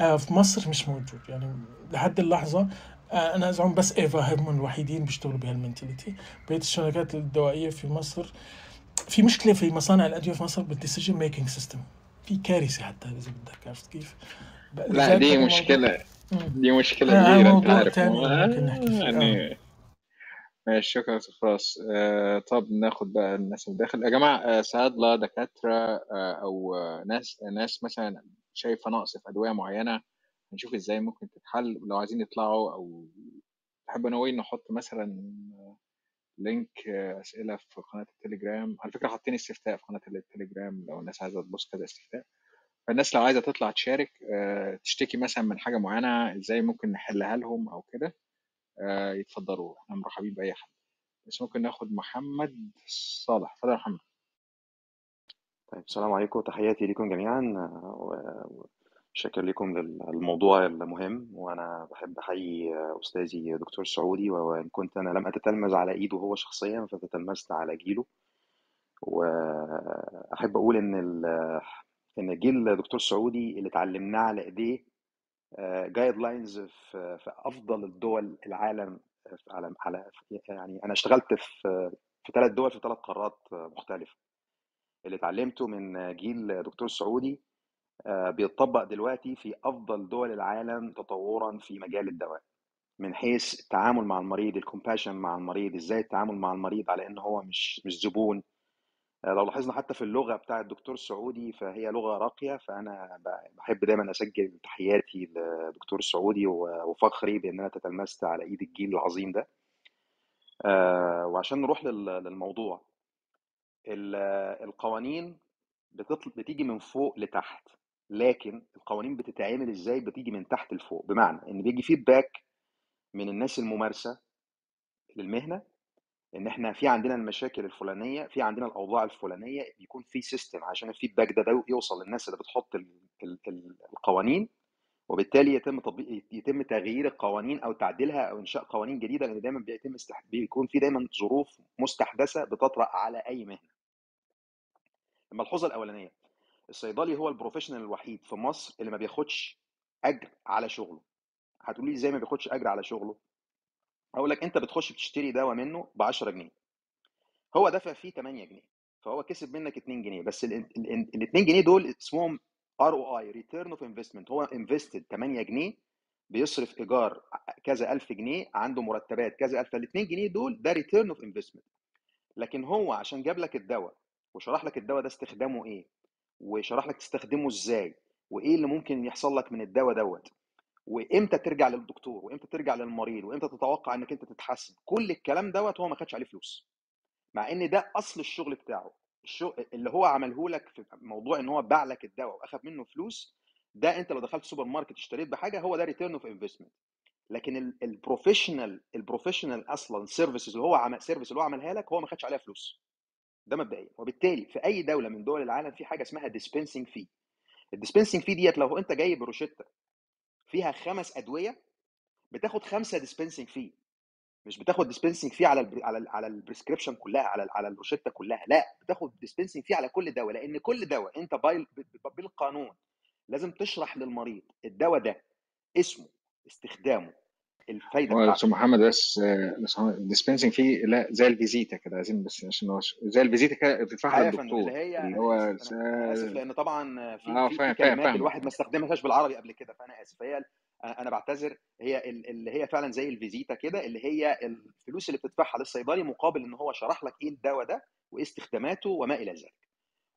آه، في مصر مش موجود. يعني لحد اللحظة آه، أنا ازعم بس إيفا هم الوحيدين بيشتغلوا بهال mentality بقية الشركات الدوائية في مصر في مشكلة في مصانع الأدوية في مصر بال decision making system في كارثة حتى إذا بدك عرفت كيف؟ لا دي مشكلة. دي مشكلة آه، كبيرة انت عارف. يعني ماشي شكرا خلاص آه طب ناخد بقى الناس اللي داخل. يا آه دكاترة آه أو آه ناس ناس مثلا شايفة نقص في أدوية معينة هنشوف إزاي ممكن تتحل لو عايزين يطلعوا أو تحب نوين نحط مثلا لينك آه، أسئلة في قناة التليجرام؟ على فكرة حاطين استفتاء في قناة التليجرام لو الناس عايزة تبص كده استفتاء. فالناس لو عايزة تطلع تشارك آه، تشتكي مثلا من حاجة معينة إزاي ممكن نحلها لهم أو كده آه، يتفضلوا. إحنا مرحبين بأي حد. بس ممكن ناخد محمد صالح. اتفضل يا محمد. طيب السلام عليكم تحياتي لكم جميعا وشكر لكم للموضوع المهم وأنا بحب احيي أستاذي دكتور سعودي وان كنت أنا لم أتتلمذ على إيده هو شخصيا فتتلمذت على جيله. وأحب أقول إن إن جيل دكتور سعودي اللي اتعلمناه على إيديه جايد لاينز في أفضل الدول العالم على على يعني أنا اشتغلت في في ثلاث دول في ثلاث قارات مختلفة. اللي اتعلمته من جيل دكتور سعودي آه، بيتطبق دلوقتي في أفضل دول العالم تطورا في مجال الدواء من حيث التعامل مع المريض الكومباشن مع المريض إزاي التعامل مع المريض على إن هو مش مش زبون. آه، لو لاحظنا حتى في اللغة بتاع الدكتور سعودي فهي لغة راقية فأنا بحب دايما أسجل تحياتي لدكتور سعودي و- وفخري بان أنا تتلمذت على إيد الجيل العظيم ده. آه، وعشان نروح لل- للموضوع. ال- القوانين بتطل... بتيجي من فوق لتحت. لكن القوانين بتتعمل إزاي بتيجي من تحت لفوق؟ بمعنى إن بيجي feedback من الناس الممارسة للمهنة إن إحنا في عندنا المشاكل الفلانية في عندنا الأوضاع الفلانية بيكون في system عشان ال feedback ده, ده يوصل للناس اللي بتحط ال... ال... ال- القوانين وبالتالي يتم تطبيق يتم تغيير القوانين أو تعديلها أو إنشاء قوانين جديدة لأن دايما بيتم استح... بيكون في دايما ظروف مستحدثة بتطرأ على أي مهنة. الملحوظه الأولانية الصيدلي هو البروفيشنال الوحيد في مصر اللي ما بياخدش أجر على شغله. هتقولي لي إزاي ما بياخدش أجر على شغله؟ هقول لك أنت بتخش بتشتري دواء منه ب 10 جنيه. هو دفع فيه 8 جنيه فهو كسب منك 2 جنيه بس ال ال- ال- ال 2 جنيه دول اسمهم ROI return of investment هو invested 8 جنيه بيصرف إيجار كذا ألف جنيه عنده مرتبات كذا ألف فال 2 جنيه دول ده return of investment لكن هو عشان جاب لك الدواء وشرح لك الدواء ده استخدامه إيه؟ وشرح لك تستخدمه إزاي وإيه اللي ممكن يحصل لك من الدواء دوت وإمتى ترجع للدكتور وإمتى ترجع للمريض وإمتى تتوقع إنك أنت تتحسن كل الكلام دوت هو ما خدش عليه فلوس. مع إن ده أصل الشغل بتاعه الشغل اللي هو عمله لك في موضوع إن هو باع لك الدواء وأخد منه فلوس ده أنت لو دخلت سوبر ماركت اشتريت بحاجة هو ده return of investment لكن ال professional ال professional أصلا services اللي هو عمل service اللي هو عملها لك هو ما خدش عليها فلوس. ده مبدئيا. وبالتالي في أي دولة من دول العالم في حاجة اسمها dispensing في ال dispensing fee ديت لو أنت جايب روشتة فيها خمس أدوية بتاخد خمسة dispensing fee مش بتاخد dispensing fee على ال على ال على ال prescription كلها على ال على الروشتة كلها لا. بتاخد dispensing fee على كل دواء لأن كل دواء أنت بالقانون لازم تشرح للمريض الدواء ده اسمه استخدامه الفايدة بتاعته أستاذ محمد بس ال dispensing fee لا زي الفيزيتا كده عايزين بس عشان هو زي الفيزيتا كده بتدفعها فندم اللي للدكتور هي اللي هو آسف لأن طبعا في آه في في فاهم كلمات فاهم. الواحد ما استخدمهاش بالعربي قبل كده فأنا آسف. هي أنا بعتذر هي ال- اللي هي فعلا زي الفيزيتا كده اللي هي الفلوس اللي بتدفعها للصيدلي مقابل إن هو شرح لك إيه الدواء ده وايه استخداماته وما إلى ذلك.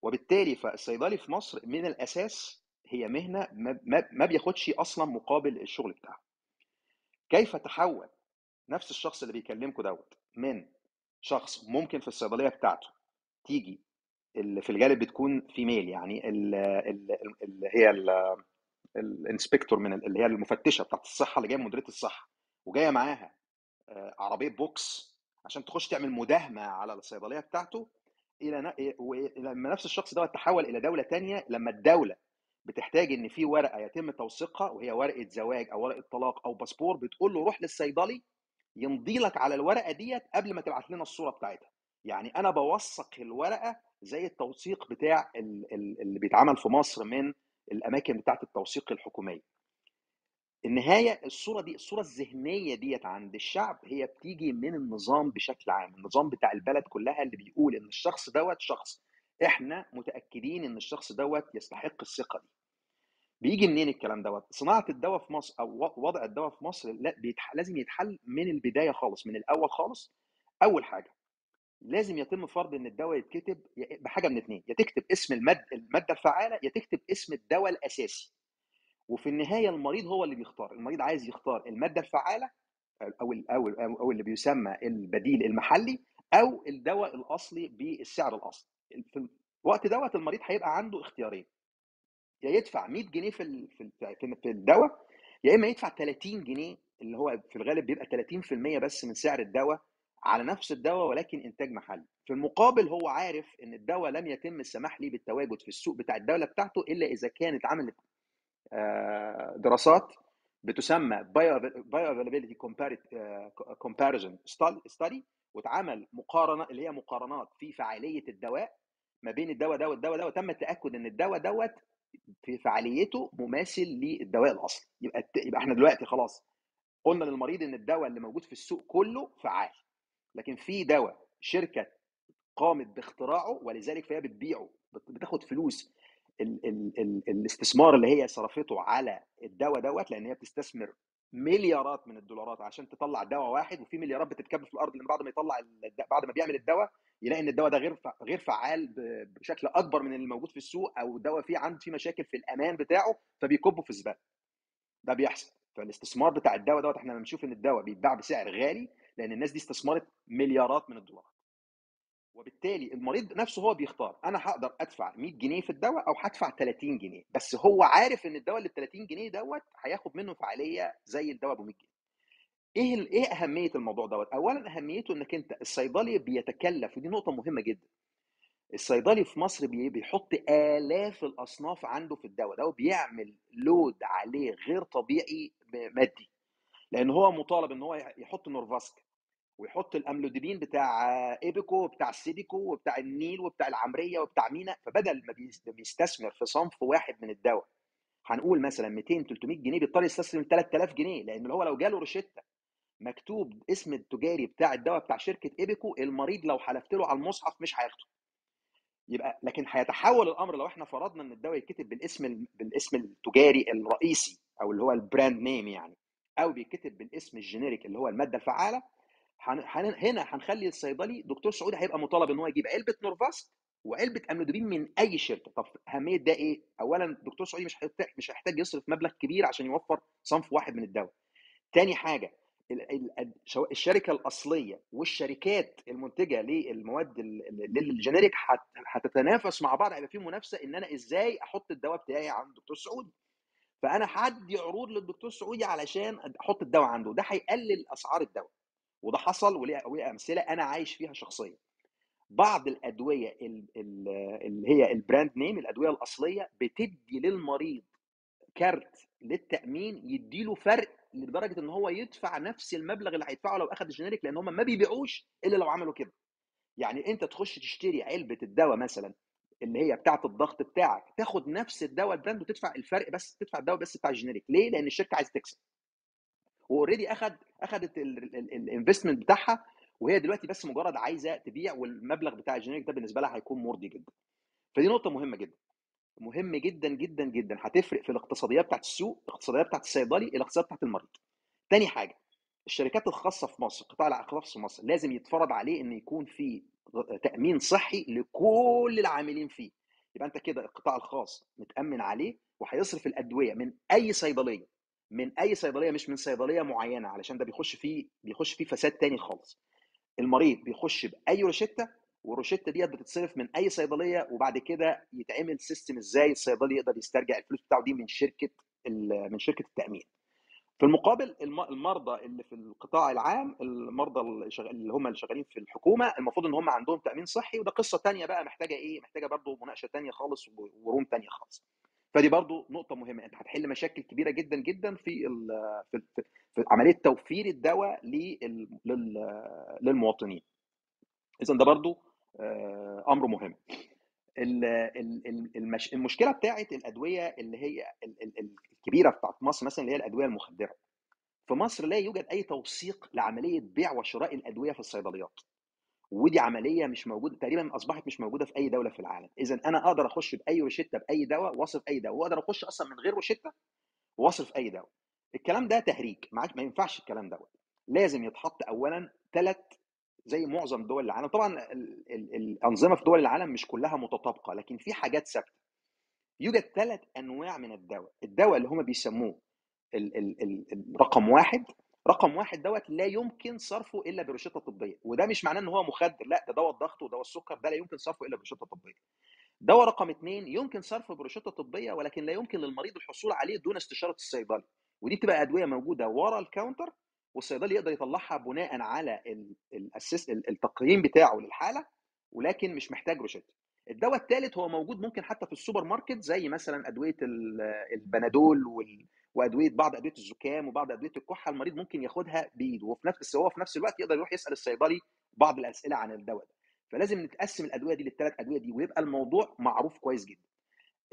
وبالتالي فالصيدلي في مصر من الأساس هي مهنة ما بياخدش أصلا مقابل الشغل بتاعه كيف تحول نفس الشخص اللي بيكلمكم دوت من شخص ممكن في الصيدلية بتاعته تيجي اللي في الغالب بتكون فيميل يعني ال- ال- اللي هي ال- ال inspector من ال- اللي هي المفتشة بتاعت الصحة اللي جاية مديرية الصحة وجاية معاها آه، عربية بوكس عشان تخش تعمل مداهمة على الصيدلية بتاعته إلى ن- ولما نفس الشخص ده تحول إلى دولة تانية لما الدولة بتحتاج إن في ورقة يتم توثيقها وهي ورقة زواج أو ورقة طلاق أو باسبور بتقول له روح للصيدلي يمضي لك على الورقة ديت قبل ما تبعت لنا الصورة بتاعتها. يعني أنا بوثق الورقة زي التوثيق بتاع ال- ال- اللي بيتعمل في مصر من الأماكن بتاعت التوثيق الحكومية. النهاية الصورة دي الصورة الذهنية ديت عند الشعب هي بتيجي من النظام بشكل عام النظام بتاع البلد كلها اللي بيقول إن الشخص دوت شخص إحنا متأكدين إن الشخص دوت يستحق الثقة دي. بيجي منين الكلام دوت؟ صناعة الدواء في مصر أو وضع الدواء في مصر لا بيتح... لازم يتحل من البداية خالص من الأول خالص. أول حاجة لازم يتم فرض إن الدواء يتكتب بحاجة من اثنين يا تكتب اسم المادة المادة الفعالة يا تكتب اسم الدواء الأساسي. وفي النهاية المريض هو اللي بيختار المريض عايز يختار المادة الفعالة أو أو أو اللي بيسمى البديل المحلي أو الدواء الأصلي بالسعر الأصلي. في الوقت دوت المريض هيبقى عنده اختيارين. يا يدفع 100 جنيه في في الدواء يا إما يدفع 30 جنيه اللي هو في الغالب بيبقى 30% بس من سعر الدواء على نفس الدواء ولكن إنتاج محلي. في المقابل هو عارف إن الدواء لم يتم السماح ليه بالتواجد في السوق بتاع الدولة بتاعته إلا إذا كانت عملت آه، دراسات بتسمى bioavailability comparison study واتعمل مقارنة اللي هي مقارنات في فعالية الدواء ما بين الدواء ده والدواء ده وتم التأكد إن الدواء دوت في فعاليته مماثل للدواء الأصلي. يبقى يبقى إحنا دلوقتي خلاص قلنا للمريض إن الدواء اللي موجود في السوق كله فعال. لكن في دواء شركة قامت باختراعه ولذلك فهي بتبيعه بت- بتاخد فلوس ال ال ال الاستثمار اللي هي صرفته على الدواء دوت لأن هي بتستثمر مليارات من الدولارات عشان تطلع دواء واحد وفي مليارات بتتكب في الأرض لأن بعد ما يطلع بعد ما بيعمل الدواء يلاقي إن الدواء ده غير غير فعال بشكل أكبر من اللي موجود في السوق أو الدواء فيه عنده فيه مشاكل في الأمان بتاعه فبيكبه في الزبالة. ده بيحصل. فالاستثمار بتاع الدواء دوت إحنا بنشوف إن الدواء بيتباع بسعر غالي لأن الناس دي استثمرت مليارات من الدولارات. وبالتالي المريض نفسه هو بيختار أنا هقدر أدفع 100 جنيه في الدواء أو هدفع 30 جنيه بس هو عارف إن الدواء اللي ب 30 جنيه دوت هياخد منه فعالية زي الدواء ب 100 جنيه. إيه إيه أهمية الموضوع دوت؟ اولا أهميته إنك أنت الصيدلي بيتكلف ودي نقطة مهمة جدا. الصيدلي في مصر بي- بيحط آلاف الأصناف عنده في الدواء ده وبيعمل لود عليه غير طبيعي مادي. لأن هو مطالب إن هو يحط نورفاسك. ويحط الأملوديبين بتاع إيبيكو وبتاع السيديكو وبتاع النيل وبتاع العمرية وبتاع مينا فبدل ما بيس- بيستثمر في صنف واحد من الدواء هنقول مثلا 200 300 جنيه بيضطر يستثمر 3000 جنيه لأن هو لو جاله روشتة مكتوب اسم التجاري بتاع الدواء بتاع شركة إيبيكو المريض لو حلفت له على المصحف مش هياخده. يبقى لكن هيتحول الأمر لو إحنا فرضنا إن الدواء يتكتب بالاسم ال- بالاسم التجاري الرئيسي أو اللي هو ال brand name يعني أو بيتكتب بالاسم ال generic اللي هو المادة الفعالة هن- هنا هنخلي الصيدلي دكتور سعودي هيبقى مطالب إن هو يجيب علبة نورفاسك وعلبة املوديبين من أي شركة. طب أهمية ده إيه؟ اولا دكتور سعودي مش هيحتاج مش هيحتاج يصرف مبلغ كبير عشان يوفر صنف واحد من الدواء. تاني حاجة الشركة الأصلية والشركات المنتجة للمواد لل generic هت- هتتنافس مع بعض هيبقى في منافسة إن أنا إزاي أحط الدواء بتاعي عند دكتور سعودي فأنا هدي عروض للدكتور سعودي علشان أحط الدواء عنده. ده هيقلل أسعار الدواء. وده حصل وليه أمثلة أنا عايش فيها شخصيا. بعض الأدوية ال- ال- اللي هي ال brand name الأدوية الأصلية بتدي للمريض كارت للتأمين يديله فرق لدرجة إن هو يدفع نفس المبلغ اللي هيدفعه لو اخذ ال generic لأن هم ما بيبيعوش إلا لو عملوا كده. يعني أنت تخش تشتري علبة الدواء مثلا اللي هي بتاعة الضغط بتاعك تاخد نفس الدواء ال brand وتدفع الفرق بس تدفع الدواء بس بتاع ال generic ليه؟ لأن الشركة عايزة تكسب. و already اخد أخدت ال investment بتاعها وهي دلوقتي بس مجرد عايزة تبيع والمبلغ بتاع ال generic ده بالنسبة لها هيكون مرضي جدا. فدي نقطة مهمة جدا. مهم جدا جدا جدا. هتفرق في الاقتصاديات بتاعت السوق الاقتصاديات بتاعت الصيدلي الاقتصاديات بتاعت المريض. تاني حاجة الشركات الخاصة في مصر قطاع الخاص في مصر لازم يتفرض عليه إن يكون في تأمين صحي لكل العاملين فيه. يبقى أنت كده القطاع الخاص متأمن عليه وهيصرف الأدوية من أي صيدلية. من أي صيدلية مش من صيدلية معينة علشان ده بيخش فيه بيخش فيه فساد تاني خالص. المريض بيخش بأي روشتة والروشتة ديت بتتصرف من أي صيدلية وبعد كده يتعمل سيستم إزاي الصيدلي يقدر يسترجع الفلوس بتاعه دي من شركة من شركة التأمين. في المقابل الم- المرضى اللي في القطاع العام المرضى اللي هم اللي شغالين في الحكومة المفروض إن هم عندهم تأمين صحي وده قصة تانية بقى محتاجة إيه؟ محتاجة برضو مناقشة تانية خالص وروم تانية خالص. فدي برضو نقطة مهمة. أنت هتحل مشاكل كبيرة جدا جدا في في, في, عملية توفير الدواء لل- لل- للمواطنين. اذا ده برضو آه، أمر مهم. ال- ال- ال- المش... المشكلة بتاعت الأدوية اللي هي ال- ال- ال- الكبيرة بتاعت مصر مثلا اللي هي الأدوية المخدرة. في مصر لا يوجد أي توثيق لعملية بيع وشراء الأدوية في الصيدليات. ودي عملية مش موجودة تقريبا أصبحت مش موجودة في أي دولة في العالم. اذا أنا أقدر أخش بأي روشتة بأي دواء واصرف أي دواء وأقدر أخش أصلا من غير روشتة واصرف أي دواء. الكلام ده تهريج ما عادش- ما ينفعش الكلام دوت. لازم يتحط اولا ثلاث زي معظم دول العالم. طبعا ال- ال- الأنظمة في دول العالم مش كلها متطابقة لكن في حاجات ثابتة. يوجد ثلاث أنواع من الدواء. الدواء اللي هم بيسموه ال ال ال ال- رقم واحد رقم واحد دوت لا يمكن صرفه إلا برشتة طبية. وده مش معناه إن هو مخدر لا ده دواء الضغط ودواء السكر ده لا يمكن صرفه إلا برشتة طبية. دواء رقم اثنين يمكن صرفه برشتة طبية ولكن لا يمكن للمريض الحصول عليه دون استشارة الصيدلي. ودي بتبقى أدوية موجودة ورا ال counter والصيدلي يقدر يطلعها بناء على التقييم بتاعه للحالة ولكن مش محتاج روشته الدواء الثالث هو موجود ممكن حتى في السوبر ماركت زي مثلا أدوية ال- البنادول وال- وأدوية بعض أدوية الزكام وبعض أدوية الكحة المريض ممكن ياخدها بإيده وفي نفس بس هو في نفس الوقت يقدر يروح يسأل الصيدلي بعض الأسئلة عن الدواء ده. فلازم نتقسم الأدوية دي للثلاث أدوية دي ويبقى الموضوع معروف كويس جدا.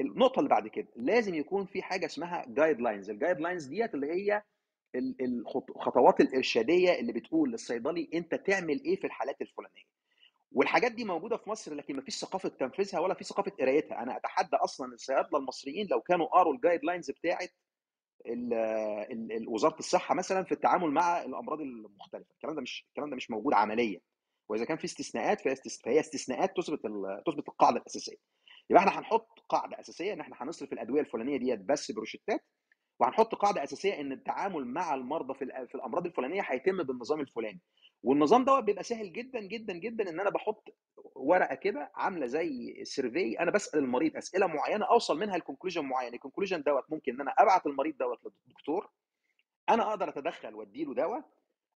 النقطة اللي بعد كده لازم يكون في حاجة اسمها guidelines ال guidelines ديت اللي هي ال- الخط- الخطوات الإرشادية اللي بتقول للصيدلي أنت تعمل إيه في الحالات الفلانية. والحاجات دي موجودة في مصر لكن ما فيش ثقافة تنفيذها ولا في ثقافة قرايتها. أنا أتحدى أصلا الصيادلة المصريين لو كانوا قروا ال guidelines ال- وزارة الصحة مثلا في التعامل مع الأمراض المختلفة. الكلام ده مش الكلام ده مش موجود عمليا. وإذا كان في استثناءات فهي استث- فهي استثناءات تثبت تثبت القاعدة الأساسية. يبقى إحنا هنحط قاعدة أساسية إن إحنا هنصرف الأدوية الفلانية ديت بس بروشتات وهنحط قاعدة أساسية إن التعامل مع المرضى في الأمراض الفلانية هيتم بالنظام الفلاني. والنظام دوت بيبقى سهل جدا جدا جدا إن أنا بحط ورقة كده عاملة زي ال survey أنا بسال المريض أسئلة معينة أوصل منها ل conclusion معين ال conclusion دوت ممكن إن أنا أبعت المريض دوت للدكتور أنا أقدر أتدخل وأديله دواء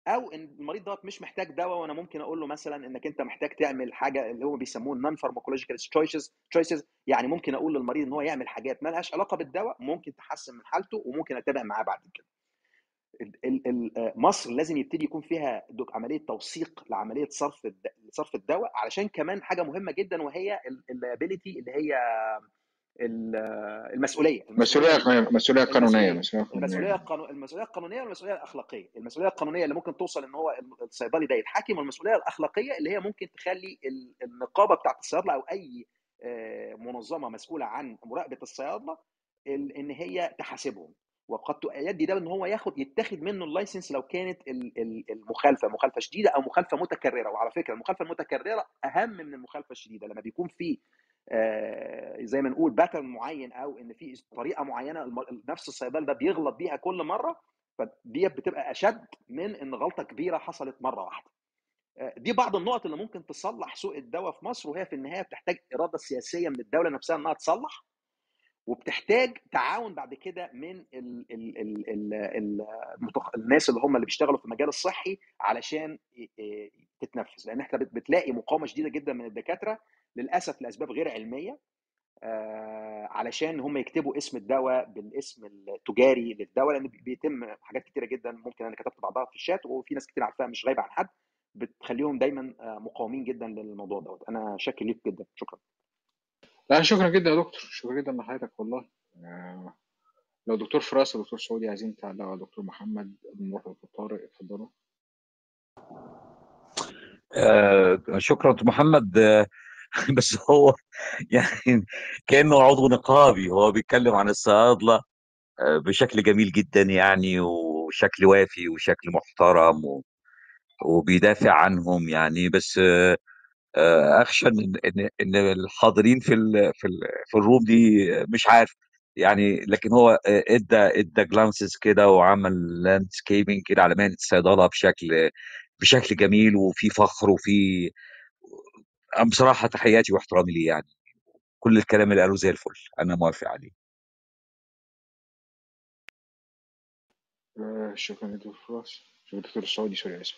أو إن المريض دوت مش محتاج دواء وأنا ممكن أقول له مثلا إنك أنت محتاج تعمل حاجة اللي هم بيسموه ال non-pharmacological choices choices يعني ممكن أقول للمريض إن هو يعمل حاجات ما لهاش علاقة بالدواء ممكن تحسن من حالته وممكن أتابع معاه بعد كده. مصر لازم يبتدي يكون فيها عملية توثيق لعملية صرف صرف الدواء علشان كمان حاجة مهمة جدا وهي ال liability اللي هي ال- آه، المسؤولية مسؤولية المسؤولية مسؤولية قانونية. المسؤولية مسؤوليه المسؤولية قانونية القانو... المسؤوليه القانونيه والمسؤولية الأخلاقية. المسؤولية القانونية اللي ممكن توصل إن هو الصيدلي ده يتحاكم والمسؤولية الأخلاقية اللي هي ممكن تخلي ال- النقابة بتاعت الصيادلة أو أي آه، منظمة مسؤولة عن مراقبة الصيادلة ال- إن هي تحاسبهم. وقد يؤدي ده إن هو ياخد يتاخد منه اللايسنس لو كانت ال- ال- المخالفة مخالفة شديدة أو مخالفة متكررة. وعلى فكرة المخالفة المتكررة أهم من المخالفة الشديدة. لما بيكون في آه، زي ما نقول باترن معين أو إن في طريقة معينة نفس الصيدلي ده بيغلط بيها كل مرة فديت بتبقى أشد من إن غلطة كبيرة حصلت مرة واحدة. آه، دي بعض النقط اللي ممكن تصلح سوق الدواء في مصر وهي في النهاية بتحتاج إرادة سياسية من الدولة نفسها إنها تصلح. وبتحتاج تعاون بعد كده من ال ال ال ال ال. الناس اللي هم اللي بيشتغلوا في المجال الصحي علشان تتنفذ لأن إحنا بت- بتلاقي مقاومة شديدة جدا من الدكاترة للأسف لأسباب غير علمية علشان هم يكتبوا اسم الدواء بالاسم التجاري للدواء لأن بيتم حاجات كتيرة جدا ممكن أنا كتبت بعضها في الشات وفي ناس كتير عارفاها مش غايبة عن حد بتخليهم دايما مقاومين جدا للموضوع دوت. أنا شاكر ليك جدا. شكرا. لا شكرا جدا يا دكتور. شكرا جدا لحضرتك والله. آه، لو دكتور فراس ودكتور سعودي عايزين تعلقوا على دكتور محمد نروح لدكتور طارق اتفضلوا. آه شكرا دكتور محمد. آه [laughs] بس هو يعني كأنه عضو نقابي. هو بيتكلم عن الصيادلة آه بشكل جميل جدا يعني وشكل وافي وشكل محترم وبيدافع عنهم يعني. بس أخشى إن إن إن الحاضرين في ال في ال في الروم دي مش عارف. يعني لكن هو آه، إدى إدى glances كده وعمل landscaping كده على مهنة الصيدلة بشكل بشكل جميل وفي فخر وفي بصراحة تحياتي واحترامي ليه يعني. كل الكلام اللي قاله زي الفل. أنا موافق عليه. آه، شكرا دكتور. فراس شكرا دكتور سعودي sorry آسف.